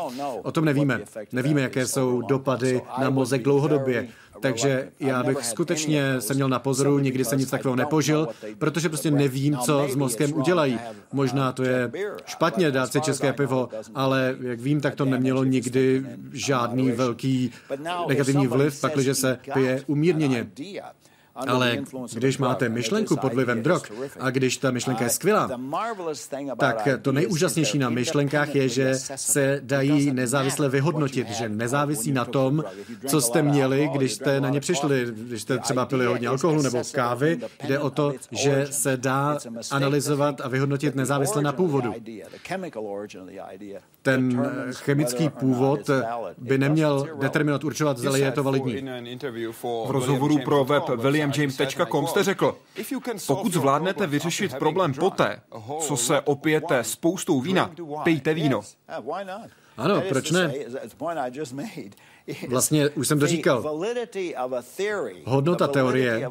o tom nevíme. Nevíme, jaké jsou dopady na mozek dlouhodobě. Takže já bych skutečně se měl na pozoru, nikdy jsem nic takového nepožil, protože prostě nevím, co s mozkem udělají. Možná to je špatně dát si české pivo, ale jak vím, tak to nemělo nikdy žádný velký negativní vliv, pakliže se pije umírněně. Ale když máte myšlenku pod vlivem drog a když ta myšlenka je skvělá, tak to nejúžasnější na myšlenkách je, že se dají nezávisle vyhodnotit, že nezávisí na tom, co jste měli, když jste na ně přišli, když jste třeba pili hodně alkoholu nebo kávy. Jde o to, že se dá analyzovat a vyhodnotit nezávisle na původu. ten chemický původ by neměl determinovat, určovat, zda je to validní. V rozhovoru pro web williamjames.com jste řekl, pokud zvládnete vyřešit problém poté, co se opijete spoustou vína, pijte víno. Ano, proč ne? Vlastně už jsem to říkal. Hodnota teorie,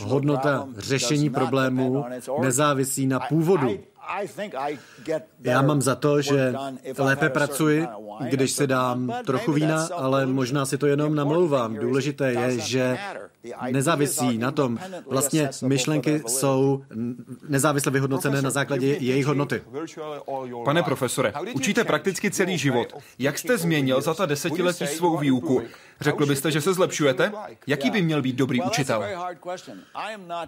hodnota řešení problémů nezávisí na původu. Já mám za to, že lépe pracuji, když si dám trochu vína, ale možná si to jenom namlouvám. Důležité je, že nezávisí na tom. Vlastně myšlenky jsou nezávisle vyhodnocené na základě jejich hodnoty. Pane profesore, učíte prakticky celý život. Jak jste změnil za ta desetiletí svou výuku? Řekl byste, že se zlepšujete? Jaký by měl být dobrý učitel?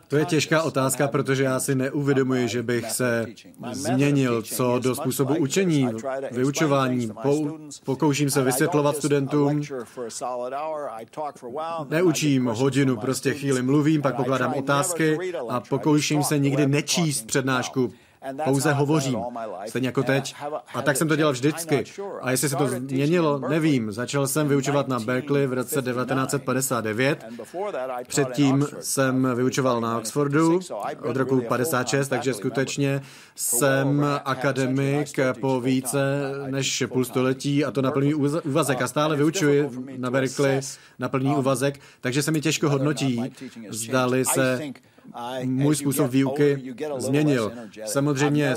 To je těžká otázka, protože já si neuvědomuji, že bych se změnil co do způsobu učení, vyučování. pokouším se vysvětlovat studentům. Neučím hodinu, prostě chvíli mluvím, pak pokládám otázky a pokouším se nikdy nečíst přednášku pouze hovořím, stejně jako teď. A tak jsem to dělal vždycky. A jestli se to změnilo, nevím. Začal jsem vyučovat na Berkeley v roce 1959. Předtím jsem vyučoval na Oxfordu od roku 56, takže skutečně jsem akademik po více než půl století a to na plný úvazek. A stále vyučuji na Berkeley na plný úvazek, takže se mi těžko hodnotí, zdali se můj způsob výuky změnil. Samozřejmě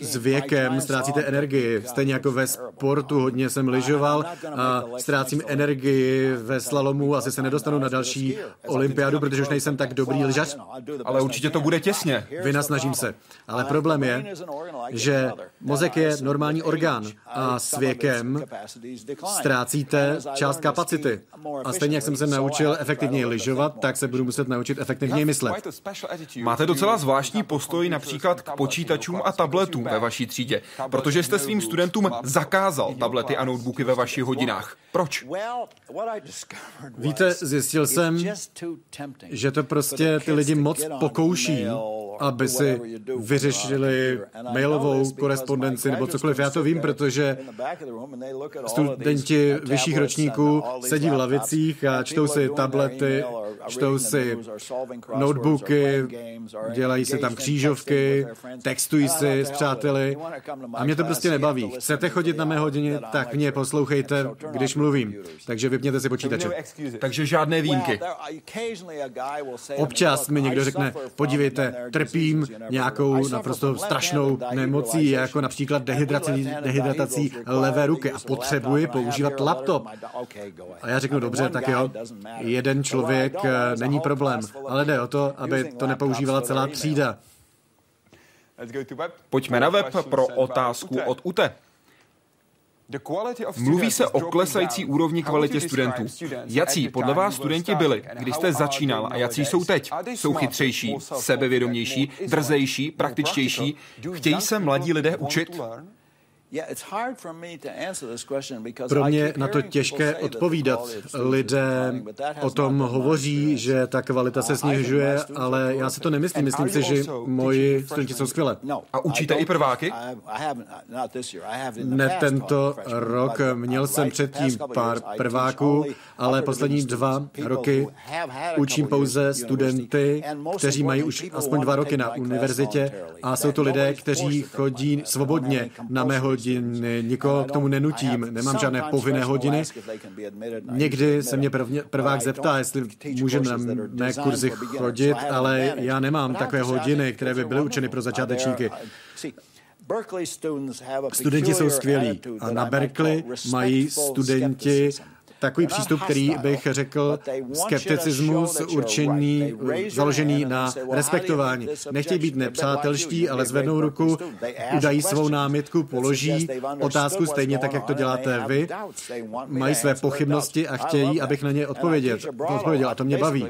s věkem ztrácíte energii, stejně jako ve sportu. Hodně jsem lyžoval a ztrácím energii ve slalomu, asi se nedostanu na další olympiádu, protože už nejsem tak dobrý lyžař. Ale určitě to bude těsně. Vynasnažím se. Ale problém je, že mozek je normální orgán a s věkem ztrácíte část kapacity. A stejně jak jsem se naučil efektivněji lyžovat, tak se budu muset naučit efektivněji myslet. Máte docela zvláštní postoj například k počítačům a tabletům ve vaší třídě, protože jste svým studentům zakázal tablety a notebooky ve vašich hodinách. Proč? Víte, zjistil jsem, že to prostě ty lidi moc pokouší, aby si vyřešili mailovou korespondenci nebo cokoliv. Já to vím, protože studenti vyšších ročníků sedí v lavicích a čtou si tablety, čtou si notebooky, dělají se tam křížovky, textují si s přáteli a mě to prostě nebaví. Chcete chodit na mé hodině, tak mě poslouchejte, když mluvím. Takže vypněte si počítače. Takže žádné výjimky. Občas mi někdo řekne, podívejte, trpím nějakou naprosto strašnou nemocí, jako například dehydratací, dehydratací levé ruky a potřebuji používat laptop. A já řeknu, dobře, tak jo, jeden člověk eh, není problém, ale jde o to, aby to nepoužívala celá třída. Pojďme na web pro otázku od Ute. Mluví se o klesající úrovni kvality studentů. Jací podle vás studenti byli, když jste začínal a jací jsou teď? Jsou chytřejší, sebevědomější, drzejší, praktičtější? Chtějí se mladí lidé učit? Pro mě na to těžké odpovídat. Lidé o tom hovoří, že ta kvalita se snižuje, ale já si to nemyslím. Myslím si, že moji studenti jsou skvělé. No, A učíte i prváky? Ne tento rok. Měl jsem předtím pár prváků, ale poslední dva roky učím pouze studenty, kteří mají už aspoň dva roky na univerzitě a jsou to lidé, kteří chodí svobodně na mé hodiny, nikoho k tomu nenutím, nemám žádné povinné hodiny. Někdy se mě prvně, prvák zeptá, jestli může na mé kurzy chodit, ale já nemám takové hodiny, které by byly učeny pro začátečníky. Studenti jsou skvělí a na Berkeley mají studenti takový přístup, který bych řekl skepticismus určený, založený na respektování. Nechtějí být nepřátelští, ale zvednou ruku, udají svou námitku, položí otázku stejně tak, jak to děláte vy, mají své pochybnosti a chtějí, abych na ně odpověděl. odpověděl a to mě baví.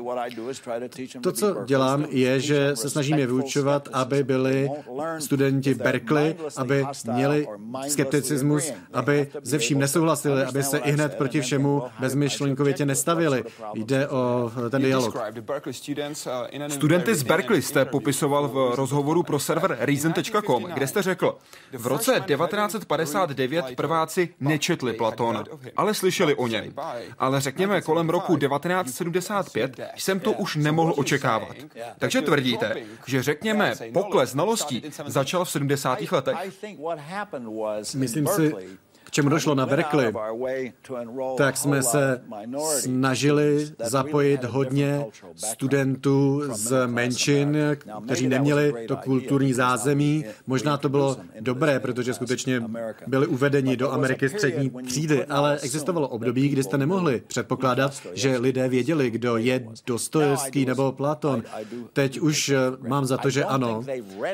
To, co dělám, je, že se snažím je vyučovat, aby byli studenti Berkeley, aby měli skepticismus, aby ze vším nesouhlasili, aby se i hned proti všemu bezmyšlenkově tě nestavili. Jde o ten dialog. Studenty z Berkeley jste popisoval v rozhovoru pro server reason.com, kde jste řekl, v roce 1959 prváci nečetli Platona, ale slyšeli o něm. Ale řekněme, kolem roku 1975 jsem to už nemohl očekávat. Takže tvrdíte, že řekněme pokles znalostí začal v 70. letech? Myslím si, k čemu došlo na Berkeley, tak jsme se snažili zapojit hodně studentů z menšin, kteří neměli to kulturní zázemí. Možná to bylo dobré, protože skutečně byli uvedeni do Ameriky střední třídy, ale existovalo období, kdy jste nemohli předpokládat, že lidé věděli, kdo je Dostojevský nebo Platon. Teď už eh, mám za to, že ano.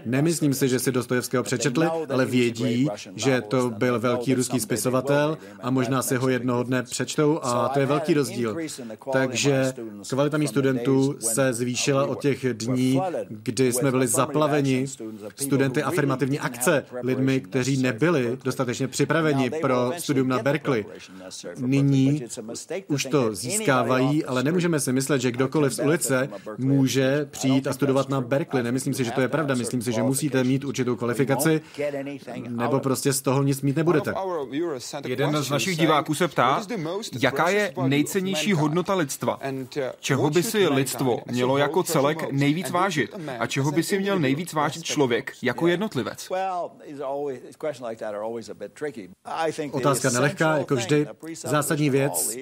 Nemyslím si, že si Dostojevského přečetli, ale vědí, že to byl velký ruský spisovatel a možná si ho jednoho dne přečtou a to je velký rozdíl. Takže kvalita mých studentů se zvýšila od těch dní, kdy jsme byli zaplaveni studenty afirmativní akce, lidmi, kteří nebyli dostatečně připraveni pro studium na Berkeley. Nyní už to získávají, ale nemůžeme si myslet, že kdokoliv z ulice může přijít a studovat na Berkeley. Nemyslím si, že to je pravda. Myslím si, že musíte mít určitou kvalifikaci, nebo prostě z toho nic mít nebudete. Jeden z našich diváků se ptá, jaká je nejcennější hodnota lidstva? Čeho by si lidstvo mělo jako celek nejvíc vážit? A čeho by si měl nejvíc vážit člověk jako jednotlivec? Otázka nelehká, jako vždy. Zásadní věc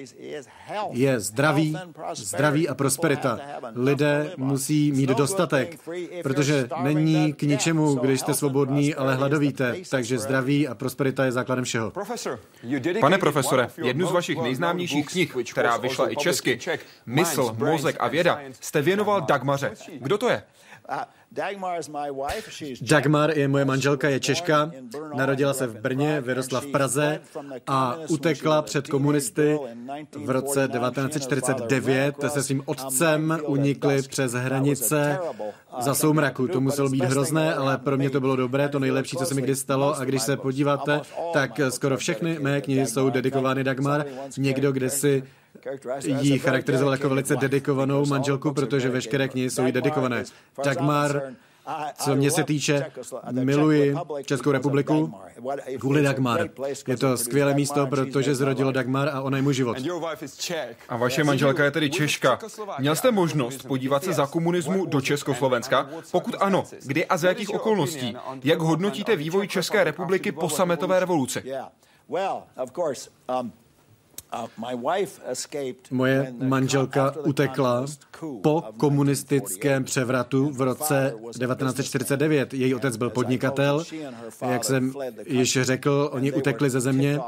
je zdraví, zdraví a prosperita. Lidé musí mít dostatek, protože není k ničemu, když jste svobodní, ale hladovíte. Takže zdraví a prosperita je základem všeho. Pane profesore, jednu z vašich nejznámějších knih, která vyšla i česky, Mysl, mozek a věda, jste věnoval Dagmaře. Kdo to je? Dagmar je moje manželka, je Češka, narodila se v Brně, vyrostla v Praze a utekla před komunisty v roce 1949 se svým otcem unikli přes hranice za soumraku. To muselo být hrozné, ale pro mě to bylo dobré, to nejlepší, co se mi kdy stalo. A když se podíváte, tak skoro všechny mé knihy jsou dedikovány Dagmar. Někdo, kde si ji charakterizoval jako velice dedikovanou manželku, protože veškeré knihy jsou jí dedikované. Dagmar co mě se týče, miluji Českou republiku kvůli Dagmar. Je to skvělé místo, protože zrodilo Dagmar a ona je můj život. A vaše manželka je tedy Češka. Měl jste možnost podívat se za komunismu do Československa? Pokud ano, kdy a za jakých okolností? Jak hodnotíte vývoj České republiky po sametové revoluci? Moje manželka utekla po komunistickém převratu v roce 1949. Její otec byl podnikatel. Jak jsem již řekl, oni utekli ze země.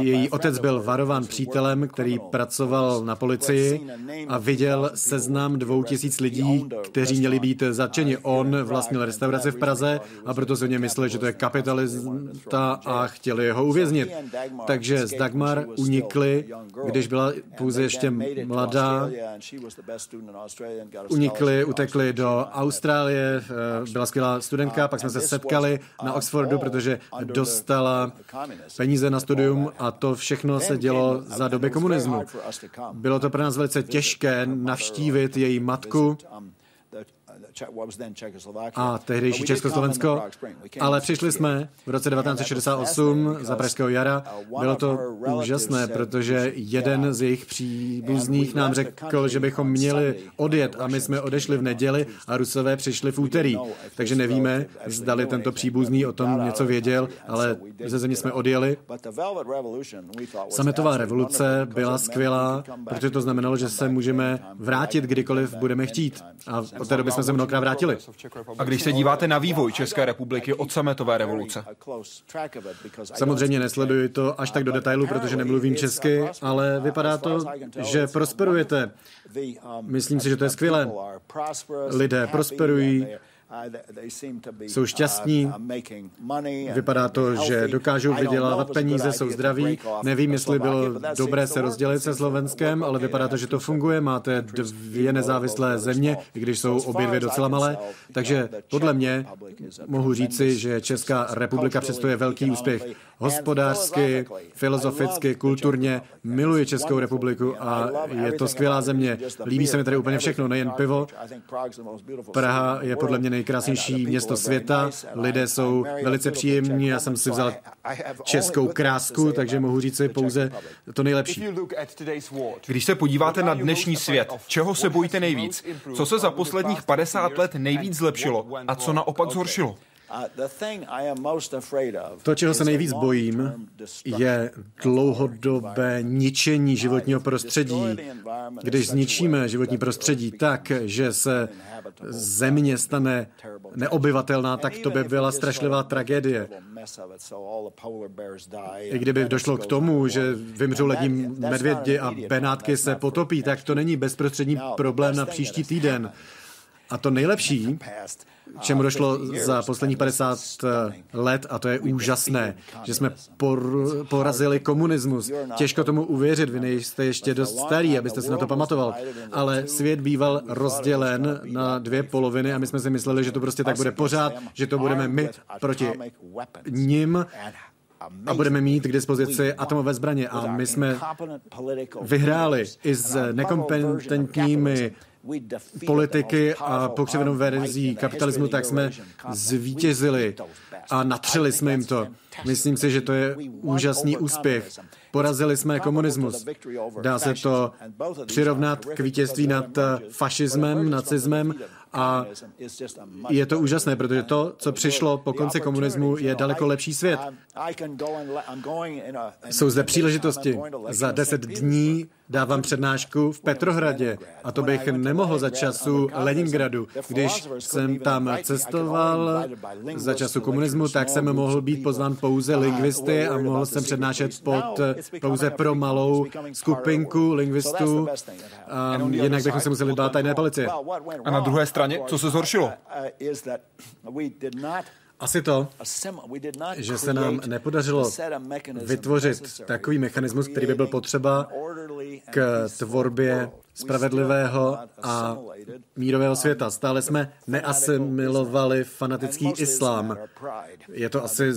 Její otec byl varován přítelem, který pracoval na policii a viděl seznam dvou tisíc lidí, kteří měli být zatčeni. On vlastnil restauraci v Praze a proto se mě mysleli, že to je kapitalista a chtěli ho uvěznit. Takže z Dagmar unikli, když byla pouze ještě mladá, unikli, utekli do Austrálie, eh, byla skvělá studentka, pak jsme se setkali na Oxfordu, protože dostala peníze na studium a to všechno se dělo za doby komunismu. Bylo to pro nás velice těžké navštívit její matku, a tehdejší Československo, ale přišli jsme v roce 1968 za Pražského jara. Bylo to úžasné, protože jeden z jejich příbuzných nám řekl, že bychom měli odjet a my jsme odešli v neděli a Rusové přišli v úterý. Takže nevíme, zdali tento příbuzný o tom něco věděl, ale ze země jsme odjeli. Sametová revoluce byla skvělá, protože to znamenalo, že se můžeme vrátit kdykoliv budeme chtít. A od té doby jsme se mnohokrát vrátili. A když se díváte na vývoj České republiky od sametové revoluce? Samozřejmě nesleduji to až tak do detailu, protože nemluvím česky, ale vypadá to, že prosperujete. Myslím si, že to je skvělé. Lidé prosperují, jsou šťastní, vypadá to, že dokážou vydělávat peníze, jsou zdraví. Nevím, jestli bylo dobré se rozdělit se Slovenskem, ale vypadá to, že to funguje. Máte dvě nezávislé země, i když jsou obě dvě docela malé. Takže podle mě mohu říci, že Česká republika představuje velký úspěch hospodářsky, filozoficky, kulturně. Miluji Českou republiku a je to skvělá země. Líbí se mi tady úplně všechno, nejen pivo. Praha je podle mě nejkrásnější město světa. Lidé jsou velice příjemní. Já jsem si vzal českou krásku, takže mohu říct si pouze to nejlepší. Když se podíváte na dnešní svět, čeho se bojíte nejvíc? Co se za posledních 50 let nejvíc zlepšilo a co naopak zhoršilo? To, čeho se nejvíc bojím, je dlouhodobé ničení životního prostředí. Když zničíme životní prostředí tak, že se země stane neobyvatelná, tak to by byla strašlivá tragédie. I kdyby došlo k tomu, že vymřou lední medvědi a benátky se potopí, tak to není bezprostřední problém na příští týden. A to nejlepší, čemu došlo za posledních 50 let, a to je úžasné, že jsme por, porazili komunismus. Těžko tomu uvěřit, vy nejste ještě dost starý, abyste si na to pamatoval, ale svět býval rozdělen na dvě poloviny a my jsme si mysleli, že to prostě tak bude pořád, že to budeme my proti ním a budeme mít k dispozici atomové zbraně. A my jsme vyhráli i s nekompetentními politiky a pokřivenou verzí kapitalismu, tak jsme zvítězili a natřeli jsme jim to. Myslím si, že to je úžasný úspěch. Porazili jsme komunismus. Dá se to přirovnat k vítězství nad fašismem, nacismem a je to úžasné, protože to, co přišlo po konci komunismu, je daleko lepší svět. Jsou zde příležitosti. Za deset dní dávám přednášku v Petrohradě a to bych nemohl za času Leningradu. Když jsem tam cestoval za času komunismu, tak jsem mohl být pozván pouze lingvisty a mohl jsem přednášet pod pouze pro malou skupinku lingvistů. A jinak bychom se museli bát tajné policie. A na druhé straně, co se zhoršilo? Asi to, že se nám nepodařilo vytvořit takový mechanismus, který by byl potřeba k tvorbě spravedlivého a mírového světa. Stále jsme neasimilovali fanatický islám. Je to asi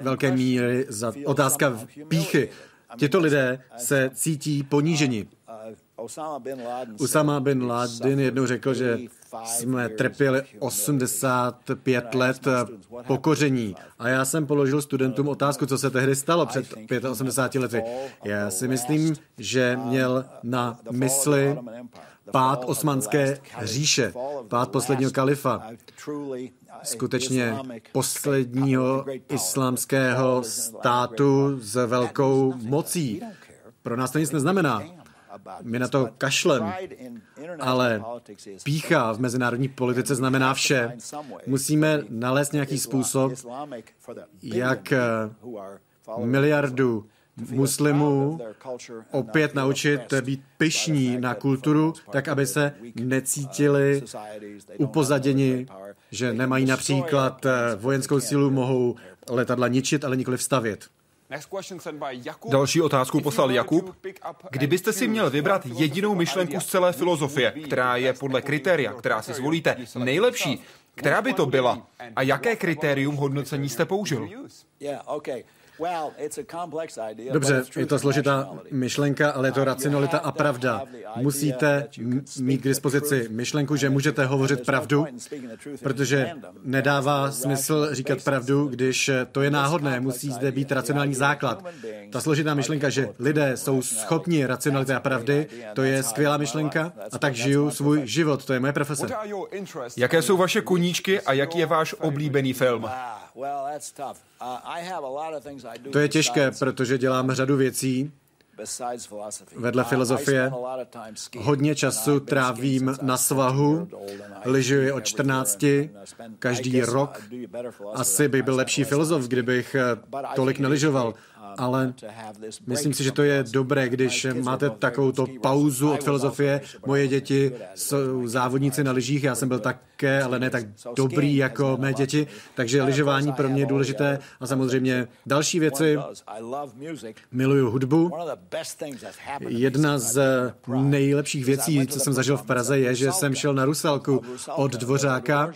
velké míry za otázka píchy. Těto lidé se cítí poníženi. Usama bin Laden jednou řekl, že jsme trpěli 85 let pokoření. A já jsem položil studentům otázku, co se tehdy stalo před 85 lety. Já si myslím, že měl na mysli pád osmanské říše, pád posledního kalifa, skutečně posledního islámského státu s velkou mocí. Pro nás to nic neznamená. My na to kašlem, ale pícha v mezinárodní politice znamená vše. Musíme nalézt nějaký způsob, jak eh, miliardu muslimů opět naučit být pyšní na kulturu, tak aby se necítili upozaděni, že nemají například eh, vojenskou sílu, mohou letadla ničit, ale nikoli vstavět. Další otázku poslal Jakub. Kdybyste si měl vybrat jedinou myšlenku z celé filozofie, která je podle kritéria, která si zvolíte, nejlepší, která by to byla a jaké kritérium hodnocení jste použil? Dobře, je to složitá myšlenka, ale je to racionalita a pravda. Musíte mít k dispozici myšlenku, že můžete hovořit pravdu, protože nedává smysl říkat pravdu, když to je náhodné. Musí zde být racionální základ. Ta složitá myšlenka, že lidé jsou schopni racionality a pravdy, to je skvělá myšlenka a tak žiju svůj život. To je moje profese. Jaké jsou vaše koníčky a jaký je váš oblíbený film? To je těžké, protože dělám řadu věcí, Vedle filozofie. hodně času trávím na svahu, lyžuji od 14, každý rok. Asi bych byl lepší filozof, kdybych tolik neližoval ale myslím si, že to je dobré, když máte takovou to pauzu od filozofie. Moje děti jsou závodníci na lyžích, já jsem byl také, ale ne tak dobrý jako mé děti, takže lyžování pro mě je důležité a samozřejmě další věci. Miluju hudbu. Jedna z nejlepších věcí, co jsem zažil v Praze, je, že jsem šel na Rusalku od Dvořáka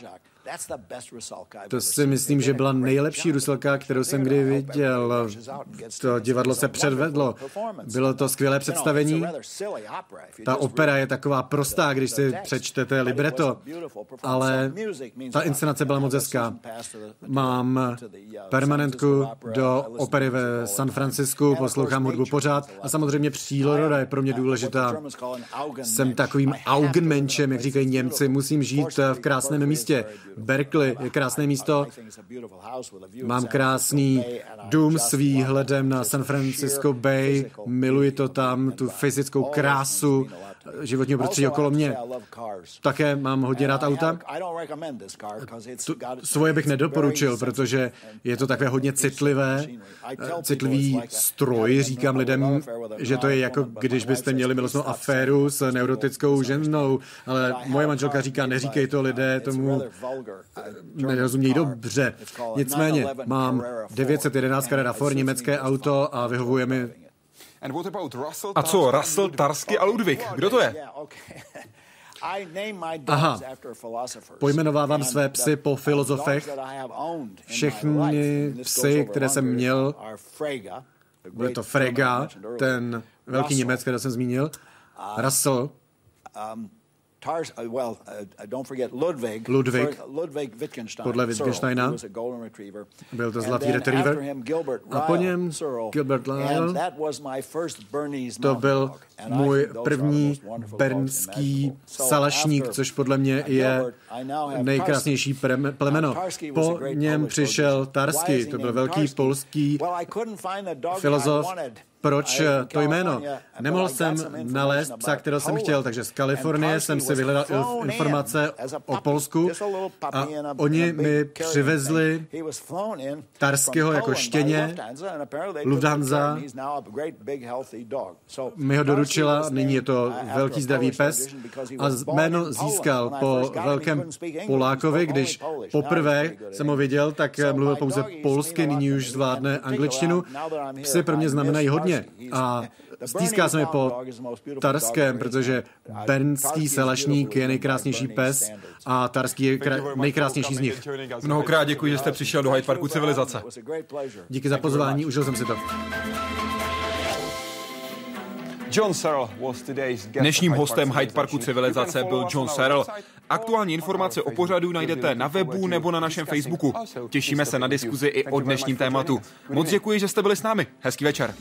to si myslím, že byla nejlepší ruselka, kterou jsem kdy viděl. To divadlo se předvedlo. Bylo to skvělé představení. Ta opera je taková prostá, když si přečtete libreto, ale ta inscenace byla moc hezká. Mám uh, permanentku do opery ve San Francisku, poslouchám hudbu pořád. A samozřejmě příroda je pro mě důležitá. Jsem takovým Augenmenschem, jak říkají Němci, musím žít v krásném místě. Berkeley je krásné místo. Mám krásný dům s výhledem na San Francisco Bay. Miluji to tam, tu fyzickou krásu životního prostředí okolo mě. Také mám hodně rád auta. Svoje bych nedoporučil, protože je to takové hodně citlivé, citlivý stroj. Říkám lidem, že to je jako když byste měli milostnou aféru s neurotickou ženou, ale moje manželka říká, neříkej to lidé, tomu nerozumějí dobře. Nicméně mám 911 Carrera Ford, německé auto a vyhovuje mi a co Russell, Tarsky a Ludwig? Kdo to je? Aha, pojmenovávám své psy po filozofech. Všechny psy, které jsem měl, byl to Frega, ten velký Němec, který jsem zmínil, Russell, um, Tars, uh, well, uh, uh, don't forget Ludwig, Ludwig, Ludwig Wittgenstein, podle Wittgensteina, byl to zlatý retriever, a po něm Gilbert Lyle, to byl můj první bernský salašník, což podle mě je nejkrásnější plemeno. Po něm přišel Tarsky, to byl velký polský filozof, proč eh, to jméno. Nemohl jsem nalézt psa, kterého jsem chtěl, takže z Kalifornie jsem si vyhledal informace o Polsku a oni mi přivezli Tarského jako štěně, Lufthansa mi ho doručila, nyní je to velký zdravý pes a jméno získal po velkém Polákovi, když poprvé jsem ho viděl, tak mluvil pouze polsky, nyní už zvládne angličtinu. Psy pro mě znamenají hodně hodně a stýská se mi po Tarském, protože bernský selašník je nejkrásnější pes a Tarský je nejkrásnější z nich. Mnohokrát děkuji, že jste přišel do Hyde Parku civilizace. Díky za pozvání, užil jsem si to. John Searle Dnešním hostem Hyde Parku civilizace byl John Searle. Aktuální informace o pořadu najdete na webu nebo na našem Facebooku. Těšíme se na diskuzi i o dnešním tématu. Moc děkuji, že jste byli s námi. Hezký večer.